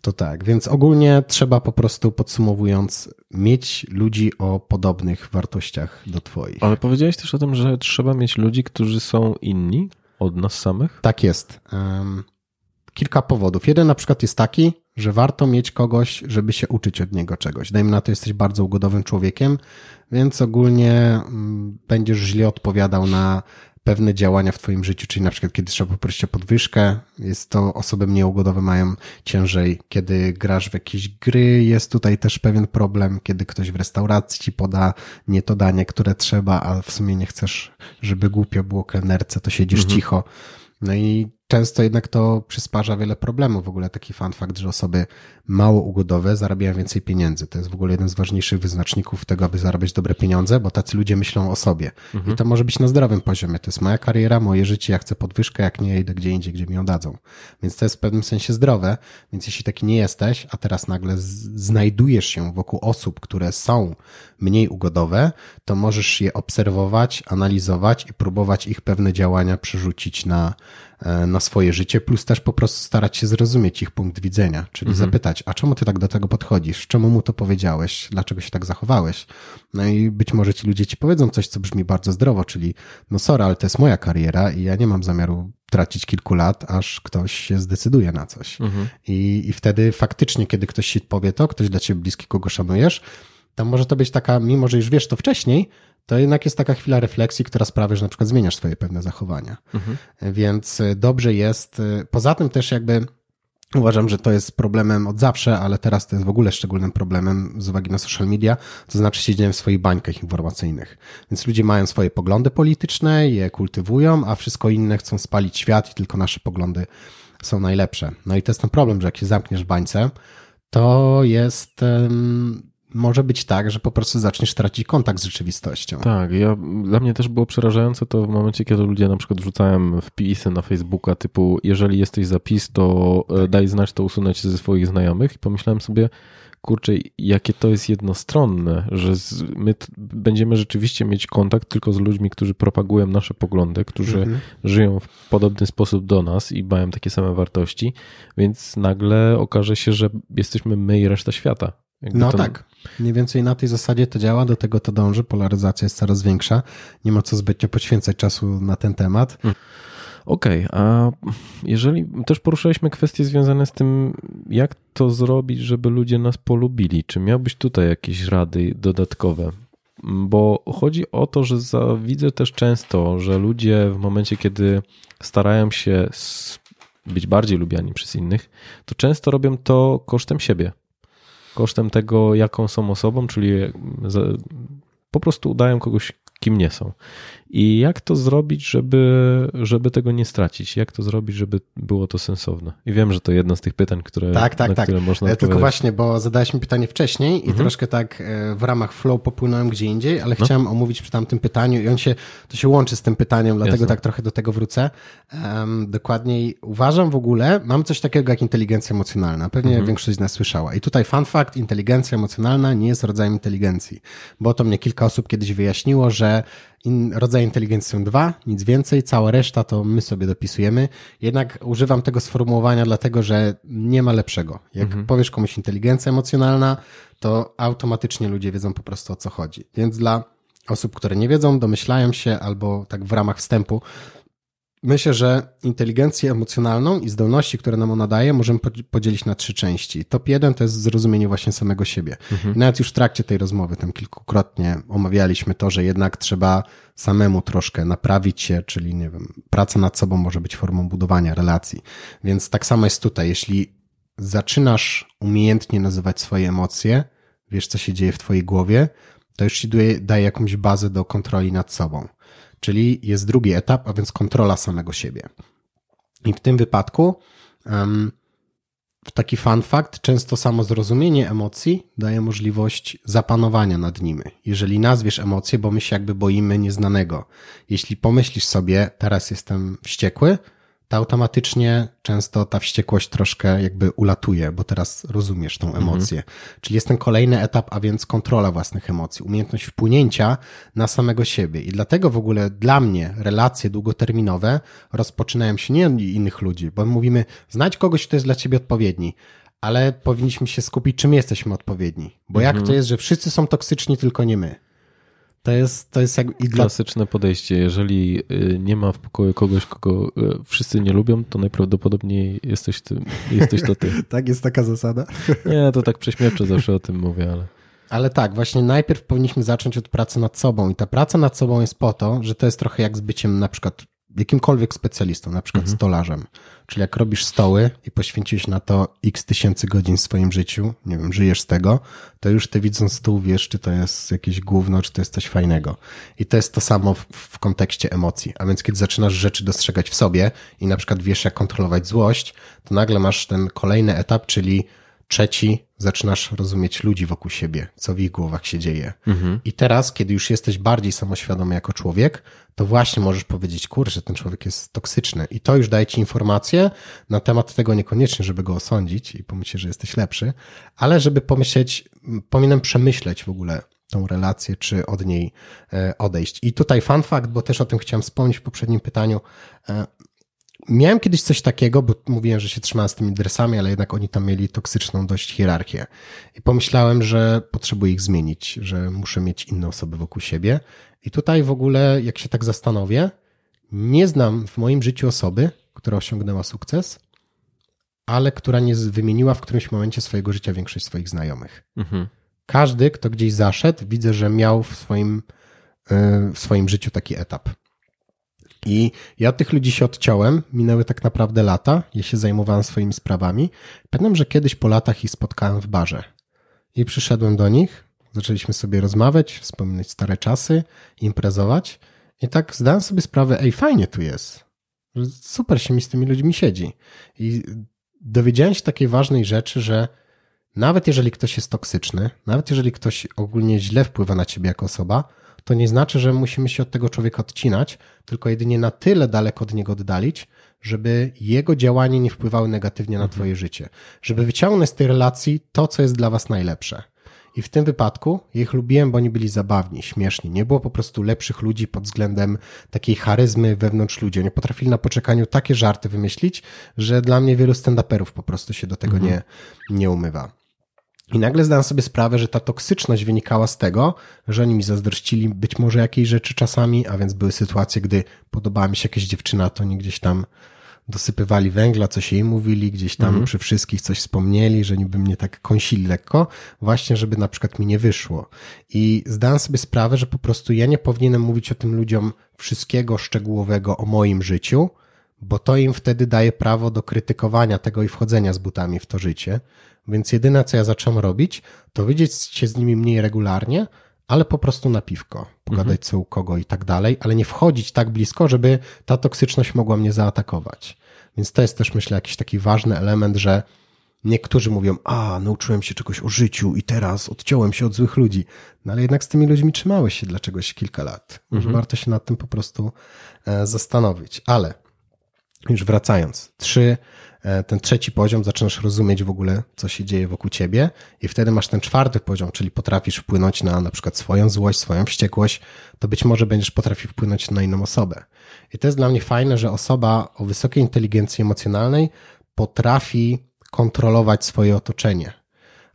to tak. Więc ogólnie trzeba po prostu, podsumowując, mieć ludzi o podobnych wartościach do Twoich. Ale powiedziałeś też o tym, że trzeba mieć ludzi, którzy są inni od nas samych? Tak jest. Um, kilka powodów. Jeden na przykład jest taki, że warto mieć kogoś, żeby się uczyć od niego czegoś. Dajmy na to, jesteś bardzo ugodowym człowiekiem, więc ogólnie mm, będziesz źle odpowiadał na pewne działania w twoim życiu, czyli na przykład kiedy trzeba poprosić o podwyżkę, jest to osoby mniej ugodowe mają ciężej, kiedy grasz w jakieś gry, jest tutaj też pewien problem, kiedy ktoś w restauracji ci poda nie to danie, które trzeba, a w sumie nie chcesz, żeby głupio było kelnerce, to siedzisz mhm. cicho. No i często jednak to przysparza wiele problemów. W ogóle taki fun fakt, że osoby mało ugodowe zarabiają więcej pieniędzy. To jest w ogóle jeden z ważniejszych wyznaczników tego, aby zarabiać dobre pieniądze, bo tacy ludzie myślą o sobie. Mhm. I to może być na zdrowym poziomie. To jest moja kariera, moje życie, ja chcę podwyżkę, jak nie idę gdzie indziej, gdzie mi ją dadzą. Więc to jest w pewnym sensie zdrowe. Więc jeśli taki nie jesteś, a teraz nagle znajdujesz się wokół osób, które są mniej ugodowe, to możesz je obserwować, analizować i próbować ich pewne działania przerzucić na, na swoje życie, plus też po prostu starać się zrozumieć ich punkt widzenia, czyli mhm. zapytać, a czemu ty tak do tego podchodzisz? Czemu mu to powiedziałeś? Dlaczego się tak zachowałeś? No i być może ci ludzie ci powiedzą coś, co brzmi bardzo zdrowo, czyli no sorry, ale to jest moja kariera i ja nie mam zamiaru tracić kilku lat, aż ktoś się zdecyduje na coś. Mhm. I, I wtedy faktycznie, kiedy ktoś ci powie to, ktoś dla ciebie bliski, kogo szanujesz, to może to być taka, mimo że już wiesz to wcześniej, to jednak jest taka chwila refleksji, która sprawia, że na przykład zmieniasz swoje pewne zachowania. Mhm. Więc y, dobrze jest, y, poza tym też jakby Uważam, że to jest problemem od zawsze, ale teraz to jest w ogóle szczególnym problemem z uwagi na social media, to znaczy siedzimy w swoich bańkach informacyjnych. Więc ludzie mają swoje poglądy polityczne, je kultywują, a wszystko inne chcą spalić świat i tylko nasze poglądy są najlepsze. No i to jest ten problem, że jak się zamkniesz w bańce, to jest może być tak, że po prostu zaczniesz tracić kontakt z rzeczywistością. Tak, ja, dla mnie też było przerażające to w momencie, kiedy ludzie na przykład wrzucałem wpisy na Facebooka typu jeżeli jesteś zapis, to e, daj znać, to usunąć ze swoich znajomych i pomyślałem sobie, kurczę, jakie to jest jednostronne, że z, my będziemy rzeczywiście mieć kontakt tylko z ludźmi, którzy propagują nasze poglądy, którzy mhm. żyją w podobny sposób do nas i mają takie same wartości, więc nagle okaże się, że jesteśmy my i reszta świata. No to... tak. Mniej więcej na tej zasadzie to działa, do tego to dąży. Polaryzacja jest coraz większa. Nie ma co zbytnio poświęcać czasu na ten temat. Hmm. Okej, okay, a jeżeli też poruszaliśmy kwestie związane z tym, jak to zrobić, żeby ludzie nas polubili, czy miałbyś tutaj jakieś rady dodatkowe? Bo chodzi o to, że za, widzę też często, że ludzie w momencie, kiedy starają się być bardziej lubiani przez innych, to często robią to kosztem siebie kosztem tego, jaką są osobą, czyli po prostu udają kogoś, kim nie są. I jak to zrobić, żeby, żeby tego nie stracić? Jak to zrobić, żeby było to sensowne? I wiem, że to jedno z tych pytań, które, tak, tak, na tak. które można odpowiedzieć. Tylko właśnie, bo zadałeś mi pytanie wcześniej i mhm. troszkę tak e, w ramach flow popłynąłem gdzie indziej, ale no. chciałem omówić przy tamtym pytaniu i on się, to się łączy z tym pytaniem, dlatego Jasne. tak trochę do tego wrócę. Um, dokładniej uważam w ogóle, mam coś takiego jak inteligencja emocjonalna. Pewnie mhm. większość z nas słyszała. I tutaj fun fact, inteligencja emocjonalna nie jest rodzajem inteligencji, bo to mnie kilka osób kiedyś wyjaśniło, że in, rodzaje inteligencji są dwa, nic więcej, cała reszta to my sobie dopisujemy. Jednak używam tego sformułowania dlatego, że nie ma lepszego. Jak mhm. powiesz komuś inteligencja emocjonalna, to automatycznie ludzie wiedzą po prostu o co chodzi. Więc dla osób, które nie wiedzą, domyślają się albo tak w ramach wstępu, Myślę, że inteligencję emocjonalną i zdolności, które nam ona daje, możemy podzielić na trzy części. Top jeden to jest zrozumienie właśnie samego siebie. Mhm. nawet już w trakcie tej rozmowy tam kilkukrotnie omawialiśmy to, że jednak trzeba samemu troszkę naprawić się, czyli nie wiem, praca nad sobą może być formą budowania relacji. Więc tak samo jest tutaj. Jeśli zaczynasz umiejętnie nazywać swoje emocje, wiesz co się dzieje w twojej głowie, to już ci daje jakąś bazę do kontroli nad sobą czyli jest drugi etap, a więc kontrola samego siebie. I w tym wypadku, w taki fun fact, często samo zrozumienie emocji daje możliwość zapanowania nad nimi. Jeżeli nazwiesz emocje, bo my się jakby boimy nieznanego. Jeśli pomyślisz sobie, teraz jestem wściekły, automatycznie często ta wściekłość troszkę jakby ulatuje, bo teraz rozumiesz tą mhm. emocję. Mhm. Czyli jest ten kolejny etap, a więc kontrola własnych emocji, umiejętność wpłynięcia na samego siebie. I dlatego w ogóle dla mnie relacje długoterminowe rozpoczynają się nie od innych ludzi, bo mówimy, znajdź kogoś, kto jest dla ciebie odpowiedni, ale powinniśmy się skupić, czym jesteśmy odpowiedni. Bo mhm. jak to jest, że wszyscy są toksyczni, tylko nie my. To jest, to jest jak... I Klasyczne podejście. Jeżeli y, nie ma w pokoju kogoś, kogo y, wszyscy nie lubią, to najprawdopodobniej jesteś, ty, jesteś to ty. tak, jest taka zasada? nie, to tak prześmiewczo zawsze o tym mówię, ale... Ale tak, właśnie najpierw powinniśmy zacząć od pracy nad sobą i ta praca nad sobą jest po to, że to jest trochę jak z byciem na przykład jakimkolwiek specjalistą, na przykład mhm. stolarzem. Czyli jak robisz stoły i poświęciłeś na to x tysięcy godzin w swoim życiu, nie wiem, żyjesz z tego, to już ty widząc stół wiesz, czy to jest jakieś gówno, czy to jest coś fajnego. I to jest to samo w, w kontekście emocji. A więc kiedy zaczynasz rzeczy dostrzegać w sobie i na przykład wiesz, jak kontrolować złość, to nagle masz ten kolejny etap, czyli trzeci, zaczynasz rozumieć ludzi wokół siebie, co w ich głowach się dzieje. Mhm. I teraz, kiedy już jesteś bardziej samoświadomy jako człowiek, to właśnie możesz powiedzieć, kurczę, ten człowiek jest toksyczny. I to już daje ci informacje na temat tego niekoniecznie, żeby go osądzić i pomyśleć, że jesteś lepszy, ale żeby pomyśleć, powinienem przemyśleć w ogóle tą relację, czy od niej e, odejść. I tutaj fun fact, bo też o tym chciałem wspomnieć w poprzednim pytaniu. Miałem kiedyś coś takiego, bo mówiłem, że się trzymałem z tymi dresami, ale jednak oni tam mieli toksyczną dość hierarchię. I pomyślałem, że potrzebuję ich zmienić, że muszę mieć inne osoby wokół siebie. I tutaj w ogóle, jak się tak zastanowię, nie znam w moim życiu osoby, która osiągnęła sukces, ale która nie wymieniła w którymś momencie swojego życia większość swoich znajomych. Mhm. Każdy, kto gdzieś zaszedł, widzę, że miał w swoim, y, w swoim życiu taki etap. I ja tych ludzi się odciąłem, minęły tak naprawdę lata, ja się zajmowałem swoimi sprawami. Pamiętam, że kiedyś po latach ich spotkałem w barze. I przyszedłem do nich, zaczęliśmy sobie rozmawiać, wspominać stare czasy, imprezować. I tak zdałem sobie sprawę, ej, fajnie tu jest. Super się mi z tymi ludźmi siedzi. I dowiedziałem się takiej ważnej rzeczy, że nawet jeżeli ktoś jest toksyczny, nawet jeżeli ktoś ogólnie źle wpływa na ciebie jako osoba, to nie znaczy, że musimy się od tego człowieka odcinać, tylko jedynie na tyle daleko od niego oddalić, żeby jego działanie nie wpływały negatywnie na mhm. Twoje życie. Żeby wyciągnąć z tej relacji to, co jest dla Was najlepsze. I w tym wypadku ich lubiłem, bo oni byli zabawni, śmieszni. Nie było po prostu lepszych ludzi pod względem takiej charyzmy wewnątrz ludzi. Oni potrafili na poczekaniu takie żarty wymyślić, że dla mnie wielu stand-uperów po prostu się do tego mhm. nie, nie umywa. I nagle zdałem sobie sprawę, że ta toksyczność wynikała z tego, że oni mi zazdrościli być może jakiejś rzeczy czasami, a więc były sytuacje, gdy podobała mi się jakaś dziewczyna, to oni gdzieś tam dosypywali węgla, coś jej mówili, gdzieś tam mhm. przy wszystkich coś wspomnieli, że niby mnie tak kąsili lekko, właśnie żeby na przykład mi nie wyszło. I zdałem sobie sprawę, że po prostu ja nie powinienem mówić o tym ludziom wszystkiego szczegółowego o moim życiu, bo to im wtedy daje prawo do krytykowania tego i wchodzenia z butami w to życie. Więc jedyne, co ja zacząłem robić, to widzieć się z nimi mniej regularnie, ale po prostu na piwko, pogadać mhm. co u kogo i tak dalej, ale nie wchodzić tak blisko, żeby ta toksyczność mogła mnie zaatakować. Więc to jest też, myślę, jakiś taki ważny element, że niektórzy mówią, a, nauczyłem się czegoś o życiu i teraz odciąłem się od złych ludzi. No ale jednak z tymi ludźmi trzymałeś się dla czegoś kilka lat. Może mhm. warto się nad tym po prostu e, zastanowić. Ale już wracając, trzy E, ten trzeci poziom zaczynasz rozumieć w ogóle, co się dzieje wokół ciebie i wtedy masz ten czwarty poziom, czyli potrafisz wpłynąć na na przykład swoją złość, swoją wściekłość, to być może będziesz potrafił wpłynąć na inną osobę. I to jest dla mnie fajne, że osoba o wysokiej inteligencji emocjonalnej potrafi kontrolować swoje otoczenie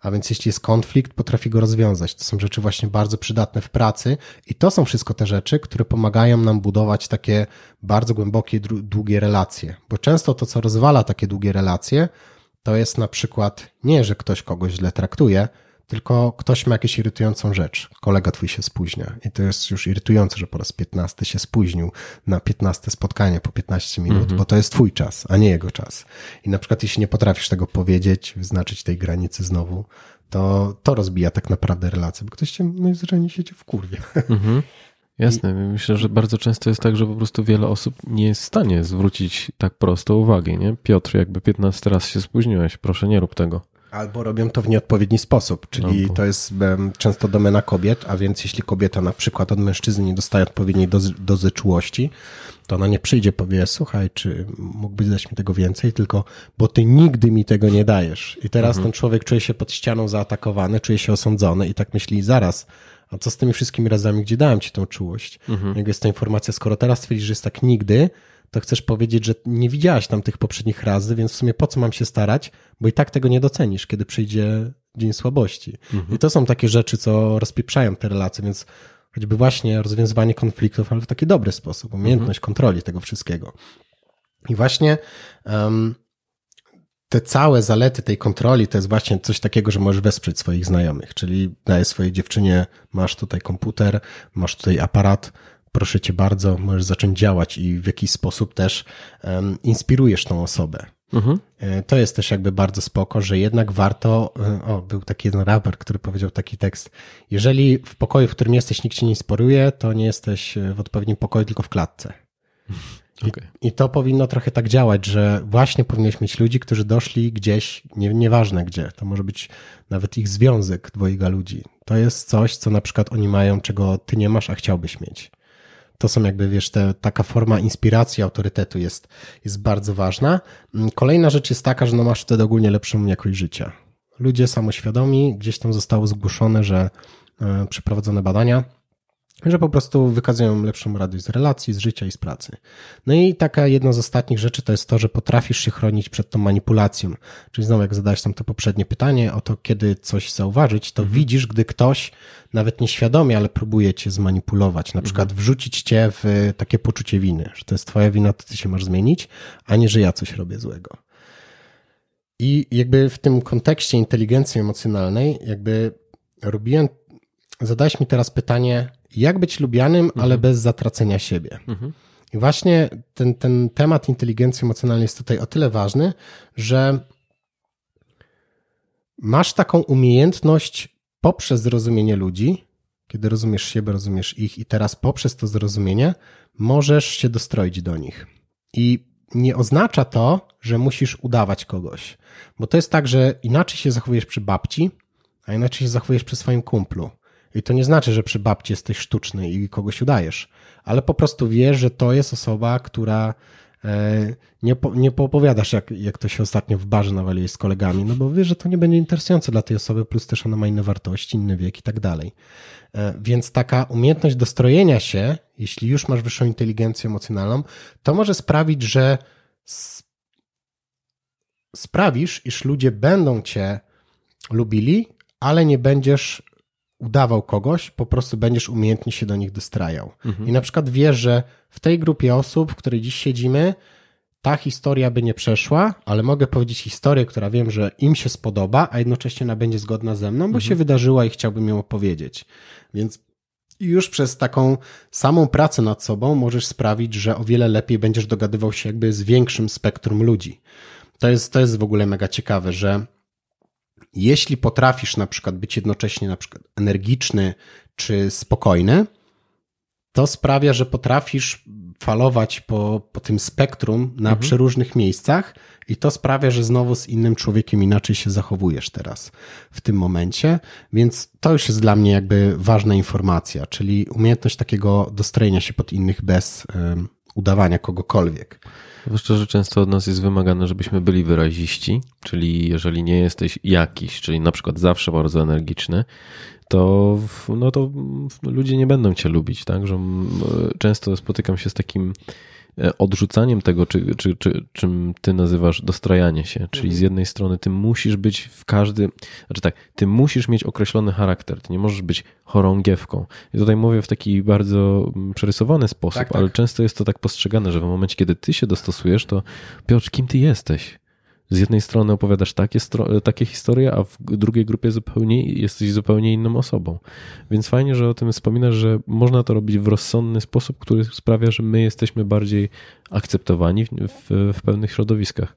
a więc jeśli jest konflikt, potrafi go rozwiązać. To są rzeczy właśnie bardzo przydatne w pracy i to są wszystko te rzeczy, które pomagają nam budować takie bardzo głębokie, długie relacje. Bo często to, co rozwala takie długie relacje, to jest na przykład nie, że ktoś kogoś źle traktuje, tylko ktoś ma jakąś irytującą rzecz. Kolega twój się spóźnia i to jest już irytujące, że po raz 15 się spóźnił na 15 spotkanie po 15 minut, mm -hmm. bo to jest twój czas, a nie jego czas. I na przykład jeśli nie potrafisz tego powiedzieć, wyznaczyć tej granicy znowu, to to rozbija tak naprawdę relację, bo ktoś cię najzwyczajniej siedzi w kurwie. Mm -hmm. Jasne. Myślę, że bardzo często jest tak, że po prostu wiele osób nie jest w stanie zwrócić tak prosto uwagi, nie? Piotr, jakby 15 raz się spóźniłeś, proszę nie rób tego. Albo robią to w nieodpowiedni sposób, czyli Albo. to jest um, często domena kobiet, a więc jeśli kobieta na przykład od mężczyzny nie dostaje odpowiedniej dozy, dozy czułości, to ona nie przyjdzie, powie, słuchaj, czy mógłbyś dać mi tego więcej, tylko bo ty nigdy mi tego nie dajesz. I teraz mhm. ten człowiek czuje się pod ścianą zaatakowany, czuje się osądzony i tak myśli, zaraz, a co z tymi wszystkimi razami, gdzie dałem ci tą czułość? Mhm. Jak jest ta informacja, skoro teraz twierdzisz, że jest tak nigdy, to chcesz powiedzieć, że nie widziałaś tam tych poprzednich razy, więc w sumie po co mam się starać, bo i tak tego nie docenisz, kiedy przyjdzie dzień słabości. Mhm. I to są takie rzeczy, co rozpieprzają te relacje, więc choćby właśnie rozwiązywanie konfliktów, ale w taki dobry sposób, umiejętność mhm. kontroli tego wszystkiego. I właśnie um, te całe zalety tej kontroli to jest właśnie coś takiego, że możesz wesprzeć swoich znajomych, czyli daje swojej dziewczynie, masz tutaj komputer, masz tutaj aparat, proszę cię bardzo, możesz zacząć działać i w jakiś sposób też inspirujesz tą osobę. Mhm. E, to jest też jakby bardzo spoko, że jednak warto, e, o, był taki jeden raper, który powiedział taki tekst, jeżeli w pokoju, w którym jesteś, nikt cię nie inspiruje, to nie jesteś w odpowiednim pokoju, tylko w klatce. Okay. I, I, to powinno trochę tak działać, że właśnie powinieneś mieć ludzi, którzy doszli gdzieś, nie, nieważne gdzie, to może być nawet ich związek dwojga ludzi. To jest coś, co na przykład oni mają, czego ty nie masz, a chciałbyś mieć. To są jakby, wiesz, te, taka forma inspiracji, autorytetu jest, jest bardzo ważna. Mm, kolejna rzecz jest taka, że no masz wtedy ogólnie lepszą jakość życia. Ludzie samoświadomi, gdzieś tam zostało zgłoszone, że e, przeprowadzone badania, że po prostu wykazują lepszą radość z relacji, z życia i z pracy. No i taka jedna z ostatnich rzeczy to jest to, że potrafisz się chronić przed tą manipulacją. Czyli znowu, jak zadałeś tam to poprzednie pytanie o to, kiedy coś zauważyć, to mhm. widzisz, gdy ktoś nawet nieświadomie, ale próbuje cię zmanipulować, na przykład mhm. wrzucić cię w takie poczucie winy, że to jest twoja wina, to ty się masz zmienić, a nie, że ja coś robię złego. I jakby w tym kontekście inteligencji emocjonalnej, jakby robiłem, zadałeś mi teraz pytanie, jak być lubianym, mhm. ale bez zatracenia siebie. Mhm. I właśnie ten, ten temat inteligencji emocjonalnej jest tutaj o tyle ważny, że masz taką umiejętność poprzez zrozumienie ludzi, kiedy rozumiesz siebie, rozumiesz ich, i teraz poprzez to zrozumienie możesz się dostroić do nich. I nie oznacza to, że musisz udawać kogoś, bo to jest tak, że inaczej się zachowujesz przy babci, a inaczej się zachowujesz przy swoim kumplu. I to nie znaczy, że przy babci jesteś sztuczny i kogoś udajesz, ale po prostu wiesz, że to jest osoba, która e, nie, po, nie poopowiadasz, jak, jak to się ostatnio w barze nawaliłeś z kolegami, no bo wiesz, że to nie będzie interesujące dla tej osoby, plus też ona ma inne wartości, inny wiek i tak dalej. E, więc taka umiejętność dostrojenia się, jeśli już masz wyższą inteligencję emocjonalną, to może sprawić, że sprawisz, iż ludzie będą cię lubili, ale nie będziesz udawał kogoś, po prostu będziesz umiejętnie się do nich dostrajał. Mhm. I na przykład wiesz, że w tej grupie osób, w której dziś siedzimy, ta historia by nie przeszła, ale mogę powiedzieć historię, która wiem, że im się spodoba, a jednocześnie ona będzie zgodna ze mną, bo mhm. się wydarzyła i chciałbym ją opowiedzieć. Więc już przez taką samą pracę nad sobą możesz sprawić, że o wiele lepiej będziesz dogadywał się jakby z większym spektrum ludzi. To jest, to jest w ogóle mega ciekawe, że jeśli potrafisz na przykład być jednocześnie na przykład energiczny czy spokojny, to sprawia, że potrafisz falować po, po tym spektrum na mhm. przeróżnych miejscach i to sprawia, że znowu z innym człowiekiem inaczej się zachowujesz teraz w tym momencie, więc to już jest dla mnie jakby ważna informacja, czyli umiejętność takiego dostrojenia się pod innych bez um, udawania kogokolwiek. Zwłaszcza, że często od nas jest wymagane, żebyśmy byli wyraziści, czyli jeżeli nie jesteś jakiś, czyli na przykład zawsze bardzo energiczny, to, no to ludzie nie będą cię lubić, tak? Że często spotykam się z takim odrzucaniem tego, czy, czy, czy, czym ty nazywasz dostrajanie się. Czyli mhm. z jednej strony ty musisz być w każdy, znaczy tak, ty musisz mieć określony charakter, ty nie możesz być chorągiewką. I tutaj mówię w taki bardzo mm, przerysowany sposób, tak, tak. ale często jest to tak postrzegane, że w momencie, kiedy ty się dostosujesz, to Piotr, kim ty jesteś? Z jednej strony opowiadasz takie, takie historie, a w drugiej grupie zupełnie jesteś zupełnie inną osobą. Więc fajnie, że o tym wspominasz, że można to robić w rozsądny sposób, który sprawia, że my jesteśmy bardziej akceptowani w, w, w pewnych środowiskach.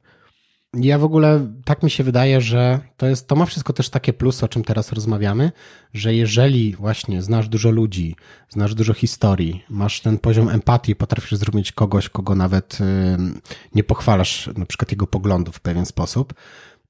Ja w ogóle tak mi się wydaje, że to jest, to ma wszystko też takie plusy, o czym teraz rozmawiamy, że jeżeli właśnie znasz dużo ludzi, znasz dużo historii, masz ten poziom empatii, potrafisz zrozumieć kogoś, kogo nawet nie pochwalasz, na przykład jego poglądów w pewien sposób,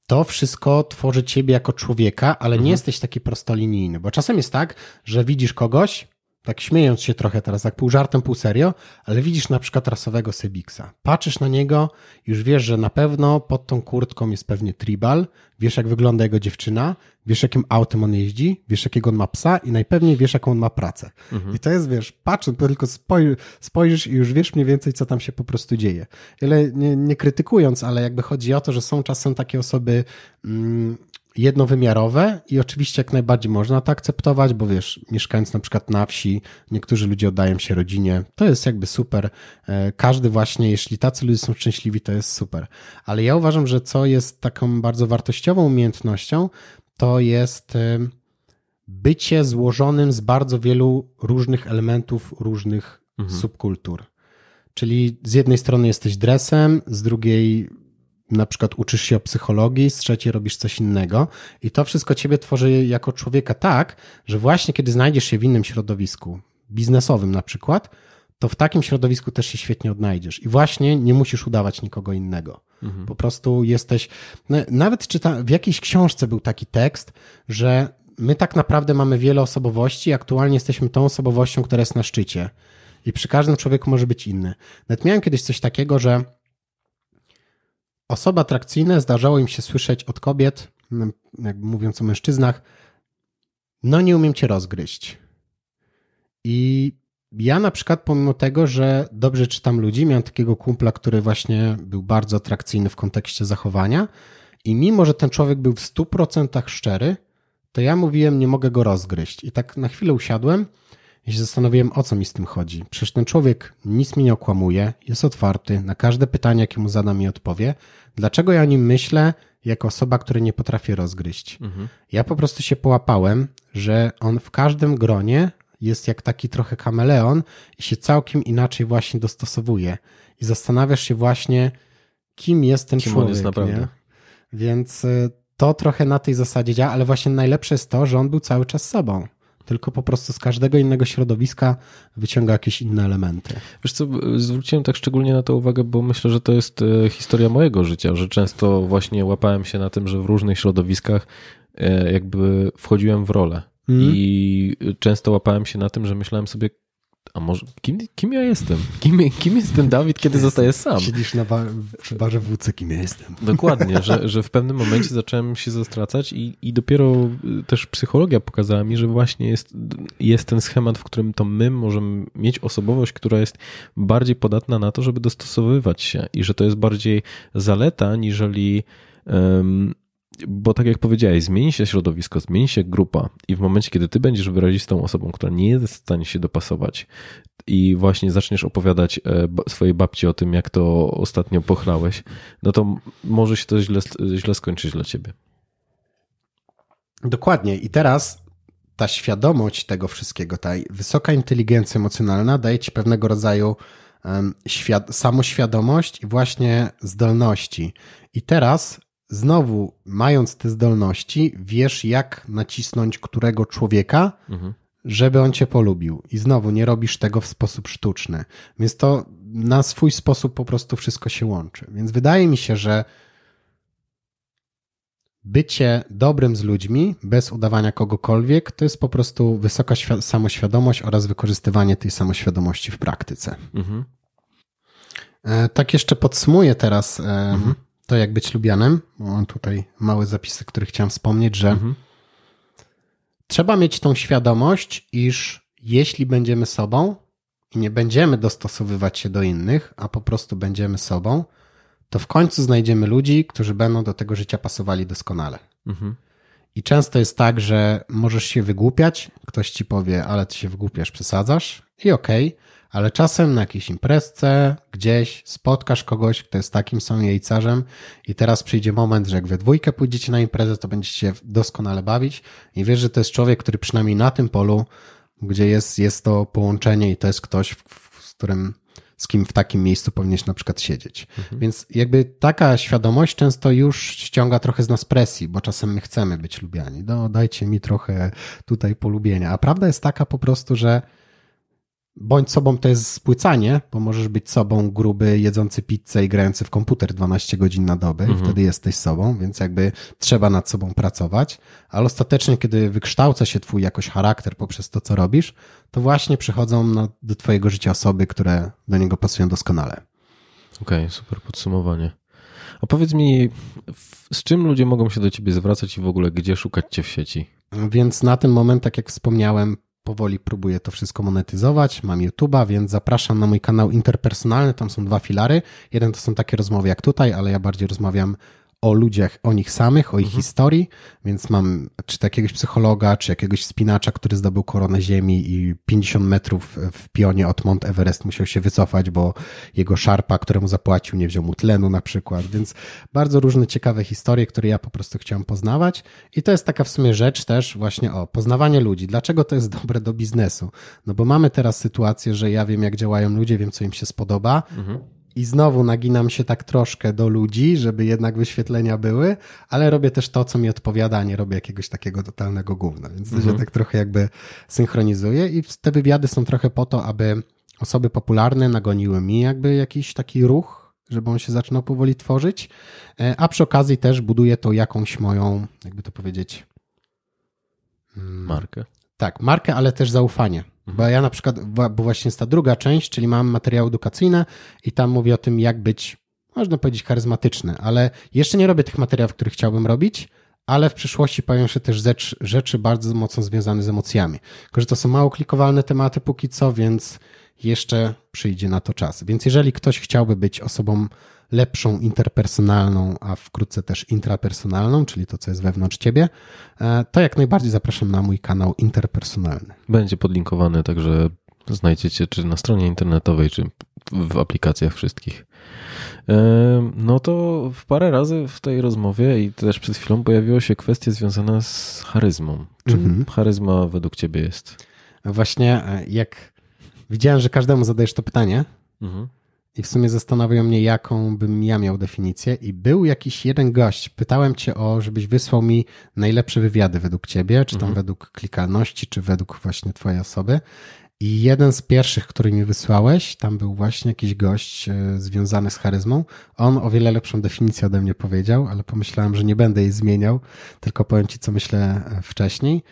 to wszystko tworzy ciebie jako człowieka, ale mhm. nie jesteś taki prostolinijny, bo czasem jest tak, że widzisz kogoś, tak śmiejąc się trochę teraz, tak pół żartem, pół serio, ale widzisz na przykład rasowego Sebiksa. Patrzysz na niego, już wiesz, że na pewno pod tą kurtką jest pewnie tribal, wiesz jak wygląda jego dziewczyna, wiesz jakim autem on jeździ, wiesz jakiego on ma psa i najpewniej wiesz jaką on ma pracę. Mhm. I to jest, wiesz, patrząc, tylko spoj spojrzysz i już wiesz mniej więcej, co tam się po prostu dzieje. Ale nie, nie krytykując, ale jakby chodzi o to, że są czasem takie osoby, mm, jednowymiarowe i oczywiście jak najbardziej można to akceptować, bo wiesz, mieszkając na przykład na wsi, niektórzy ludzie oddają się rodzinie, to jest jakby super. E, każdy właśnie, jeśli tacy ludzie są szczęśliwi, to jest super. Ale ja uważam, że co jest taką bardzo wartościową umiejętnością, to jest e, bycie złożonym z bardzo wielu różnych elementów, różnych mhm. subkultur. Czyli z jednej strony jesteś dresem, z drugiej na przykład uczysz się o psychologii, z trzeciej robisz coś innego i to wszystko ciebie tworzy jako człowieka tak, że właśnie kiedy znajdziesz się w innym środowisku, biznesowym na przykład, to w takim środowisku też się świetnie odnajdziesz. I właśnie nie musisz udawać nikogo innego. Mhm. Po prostu jesteś. No, nawet czyta, w jakiejś książce był taki tekst, że my tak naprawdę mamy wiele osobowości, i aktualnie jesteśmy tą osobowością, która jest na szczycie. I przy każdym człowieku może być inny. Nawet miałem kiedyś coś takiego, że osoby atrakcyjne zdarzało im się słyszeć od kobiet, jakby mówiąc o mężczyznach, no nie umiem cię rozgryźć. I ja na przykład, pomimo tego, że dobrze czytam ludzi, miałem takiego kumpla, który właśnie był bardzo atrakcyjny w kontekście zachowania, i mimo, że ten człowiek był w 100% szczery, to ja mówiłem, nie mogę go rozgryźć. I tak na chwilę usiadłem i się zastanowiłem, o co mi z tym chodzi. Przecież ten człowiek nic mi nie okłamuje, jest otwarty, na każde pytanie, jakie mu zadam, mi odpowie. Dlaczego ja o nim myślę jako osoba, której nie potrafię rozgryźć? Mhm. Ja po prostu się połapałem, że on w każdym gronie jest jak taki trochę kameleon i się całkiem inaczej właśnie dostosowuje. I zastanawiasz się właśnie, kim jest ten kim człowiek. On jest naprawdę. Nie? Więc y, to trochę na tej zasadzie działa, ale właśnie najlepsze jest to, że on był cały czas sobą tylko po prostu z każdego innego środowiska wyciąga jakieś inne elementy. Wiesz co, zwróciłem tak szczególnie na to uwagę, bo myślę, że to jest e, historia mojego życia, że często właśnie łapałem się na tym, że w różnych środowiskach e, jakby wchodziłem w rolę. Mm. I często łapałem się na tym, że myślałem sobie, a może kim, kim ja jestem? Kim, kim jest ten Dawid, kiedy zostaje sam? Siedzisz na bar, przy barze wódce, kim ja jestem. Dokładnie, że, że w pewnym momencie zacząłem się zastracać i, i dopiero y, też psychologia pokazała mi, że właśnie jest, jest ten schemat, w którym to my możemy mieć osobowość, która jest bardziej podatna na to, żeby dostosowywać się i że to jest bardziej zaleta, niżeli um, bo tak jak powiedziałeś, zmieni się środowisko, zmieni się grupa i w momencie, kiedy ty będziesz wyrazistą osobą, która nie jest w stanie się dopasować i właśnie zaczniesz opowiadać e, swojej babci o tym, jak to ostatnio pochlałeś, no to może się to źle, źle skończyć dla ciebie. Dokładnie. I teraz ta świadomość tego wszystkiego, ta wysoka inteligencja emocjonalna daje ci pewnego rodzaju um, samoświadomość i właśnie zdolności. I teraz znowu, mając te zdolności, wiesz, jak nacisnąć którego człowieka, mhm. żeby on cię polubił. I znowu nie robisz tego w sposób sztuczny. Więc to na swój sposób po prostu wszystko się łączy. Więc wydaje mi się, że bycie dobrym z ludźmi, bez udawania kogokolwiek, to jest po prostu wysoka samoświadomość oraz wykorzystywanie tej samoświadomości w praktyce. Mhm. E, tak jeszcze podsumuję teraz. Mhm to, jak być lubianem. Mam tutaj małe zapisy, które chciałem wspomnieć, że mhm. trzeba mieć tą świadomość, iż jeśli będziemy sobą i nie będziemy dostosowywać się do innych, a po prostu będziemy sobą, to w końcu znajdziemy ludzi, którzy będą do tego życia pasowali doskonale. Mhm. I często jest tak, że możesz się wygłupiać, ktoś ci powie, ale ty się wygłupiasz, przesadzasz i okej, okay, ale czasem na jakiejś imprezce, gdzieś spotkasz kogoś, kto jest takim samym jajcarzem i teraz przyjdzie moment, że jak we dwójkę pójdziecie na imprezę, to będziecie się doskonale bawić i wiesz, że to jest człowiek, który przynajmniej na tym polu, gdzie jest, jest to połączenie i to jest ktoś, z którym z kim w takim miejscu powinieneś na przykład siedzieć. Mhm. Więc jakby taka świadomość często już ściąga trochę z nas presji, bo czasem my chcemy być lubiani. No, dajcie mi trochę tutaj polubienia. A prawda jest taka po prostu, że Bądź sobą to jest spłycanie, bo możesz być sobą gruby, jedzący pizzę i grający w komputer 12 godzin na dobę mhm. i wtedy jesteś sobą, więc jakby trzeba nad sobą pracować, ale ostatecznie, kiedy wykształca się twój jakoś charakter poprzez to, co robisz, to właśnie przychodzą na, do twojego życia osoby, które do niego pasują doskonale. Okej, okay, super podsumowanie. A powiedz mi, z czym ludzie mogą się do ciebie zwracać i w ogóle gdzie szukać cię w sieci? Więc na ten moment, tak jak wspomniałem, powoli próbuję to wszystko monetyzować. Mam YouTube'a, więc zapraszam na mój kanał interpersonalny. Tam są dwa filary. Jeden to są takie rozmowy jak tutaj, ale ja bardziej rozmawiam o ludziach, o nich samych, o ich mhm. historii, więc mam czy to jakiegoś psychologa, czy jakiegoś spinacza, który zdobył koronę ziemi i 50 metrów w pionie od Mount Everest musiał się wycofać, bo jego szarpa, któremu zapłacił, nie wziął mu tlenu na przykład, więc bardzo różne ciekawe historie, które ja po prostu chciałem poznawać i to jest taka w sumie rzecz też właśnie o poznawanie ludzi. Dlaczego to jest dobre do biznesu? No bo mamy teraz sytuację, że ja wiem jak działają ludzie, wiem co im się spodoba, mhm i znowu naginam się tak troszkę do ludzi, żeby jednak wyświetlenia były, ale robię też to, co mi odpowiada, nie robię jakiegoś takiego totalnego gówna, więc to mhm. się tak trochę jakby synchronizuje i te wywiady są trochę po to, aby osoby popularne nagoniły mi jakby jakiś taki ruch, żeby on się zaczynał powoli tworzyć, e, a przy okazji też buduję to jakąś moją, jakby to powiedzieć... Mm, markę. Tak, markę, ale też zaufanie. Bo ja na przykład, bo właśnie jest ta druga część, czyli mam materiały edukacyjne i tam mówię o tym, jak być, można powiedzieć, charyzmatyczny, ale jeszcze nie robię tych materiałów, które chciałbym robić, ale w przyszłości pojawią się też rzecz, rzeczy bardzo mocno związane z emocjami. Tylko, że to są mało klikowalne tematy póki co, więc jeszcze przyjdzie na to czas. Więc jeżeli ktoś chciałby być osobą lepszą interpersonalną, a wkrótce też intrapersonalną, czyli to, co jest wewnątrz ciebie, e, to jak najbardziej zapraszam na mój kanał interpersonalny. Będzie podlinkowany, także znajdziecie czy na stronie internetowej, czy w aplikacjach wszystkich. E, no to w parę razy w tej rozmowie i też przed chwilą pojawiła się kwestia związana z charyzmą. Czym mhm. charyzma według ciebie jest? Właśnie e, jak widziałem, że każdemu zadajesz to pytanie, mhm. I w sumie zastanawiają mnie, jaką bym ja miał definicję. I był jakiś jeden gość, pytałem cię o, żebyś wysłał mi najlepsze wywiady według ciebie, czy tam mhm. według klikalności, czy według właśnie twojej osoby. I jeden z pierwszych, który mi wysłałeś, tam był właśnie jakiś gość e, związany z charyzmą. On o wiele lepszą definicję ode mnie powiedział, ale pomyślałem, że nie będę jej zmieniał, tylko powiem ci, co myślę e, wcześniej.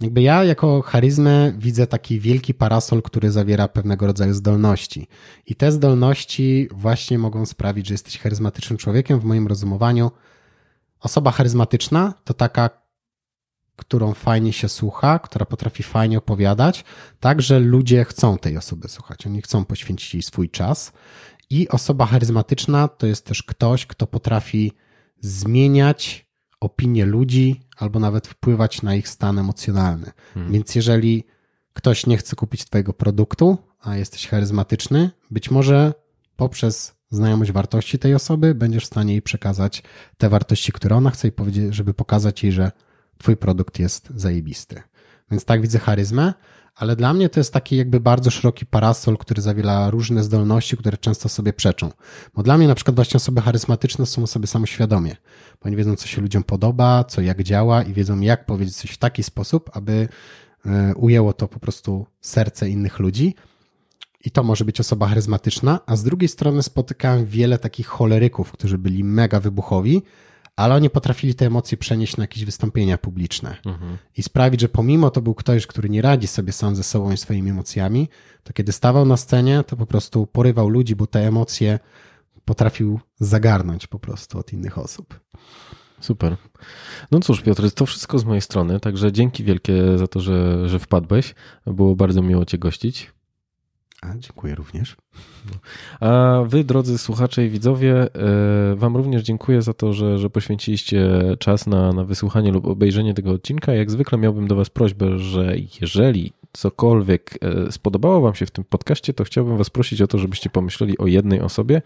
Jakby ja jako charyzmę widzę taki wielki parasol, który zawiera pewnego rodzaju zdolności. I te zdolności właśnie mogą sprawić, że jesteś charyzmatycznym człowiekiem. W moim rozumowaniu osoba charyzmatyczna to taka, którą fajnie się słucha, która potrafi fajnie opowiadać, tak, że ludzie chcą tej osoby słuchać. Oni chcą poświęcić jej swój czas. I osoba charyzmatyczna to jest też ktoś, kto potrafi zmieniać opinie ludzi albo nawet wpływać na ich stan emocjonalny. Hmm. Więc jeżeli ktoś nie chce kupić Twojego produktu, a jesteś charyzmatyczny, być może poprzez znajomość wartości tej osoby będziesz w stanie jej przekazać te wartości, które ona chce i powiedzieć, żeby pokazać jej, że Twój produkt jest zajebisty. Więc tak widzę charyzmę, ale dla mnie to jest taki jakby bardzo szeroki parasol, który zawiera różne zdolności, które często sobie przeczą. Bo dla mnie na przykład właśnie osoby charyzmatyczne są osoby samoświadomie, bo oni wiedzą, co się ludziom podoba, co jak działa i wiedzą, jak powiedzieć coś w taki sposób, aby e, ujęło to po prostu serce innych ludzi. I to może być osoba charyzmatyczna, a z drugiej strony spotykałem wiele takich choleryków, którzy byli mega wybuchowi, ale oni potrafili te emocje przenieść na jakieś wystąpienia publiczne mhm. i sprawić, że pomimo to był ktoś, który nie radzi sobie sam ze sobą i swoimi emocjami, to kiedy stawał na scenie, to po prostu porywał ludzi, bo te emocje potrafił zagarnąć po prostu od innych osób. Super. No cóż, Piotr, to wszystko z mojej strony, także dzięki wielkie za to, że, że wpadłeś. Było bardzo miło Cię gościć. A, dziękuję również. A wy, drodzy słuchacze i widzowie, e, wam również dziękuję za to, że, że poświęciliście czas na, na wysłuchanie lub obejrzenie tego odcinka. Jak zwykle miałbym do was prośbę, że jeżeli cokolwiek e, spodobało Wam się w tym podcaście, to chciałbym Was prosić o to, żebyście pomyśleli o jednej osobie,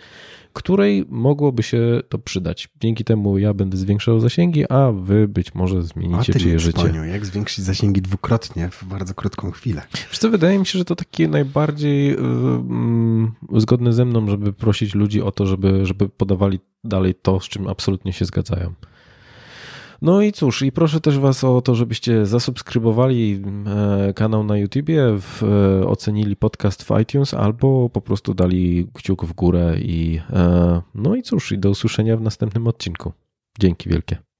której mogłoby się to przydać. Dzięki temu ja będę zwiększał zasięgi, a Wy być może zmienicie czyje życie. Paniu, jak zwiększyć zasięgi dwukrotnie w bardzo krótką chwilę? Wiesz co, wydaje mi się, że to takie najbardziej yy, zgodne ze mną, żeby prosić ludzi o to, żeby, żeby podawali dalej to, z czym absolutnie się zgadzają. No i cóż, i proszę też Was o to, żebyście zasubskrybowali e, kanał na YouTubie, w, e, ocenili podcast w iTunes albo po prostu dali kciuk w górę i e, no i cóż, i do usłyszenia w następnym odcinku. Dzięki wielkie.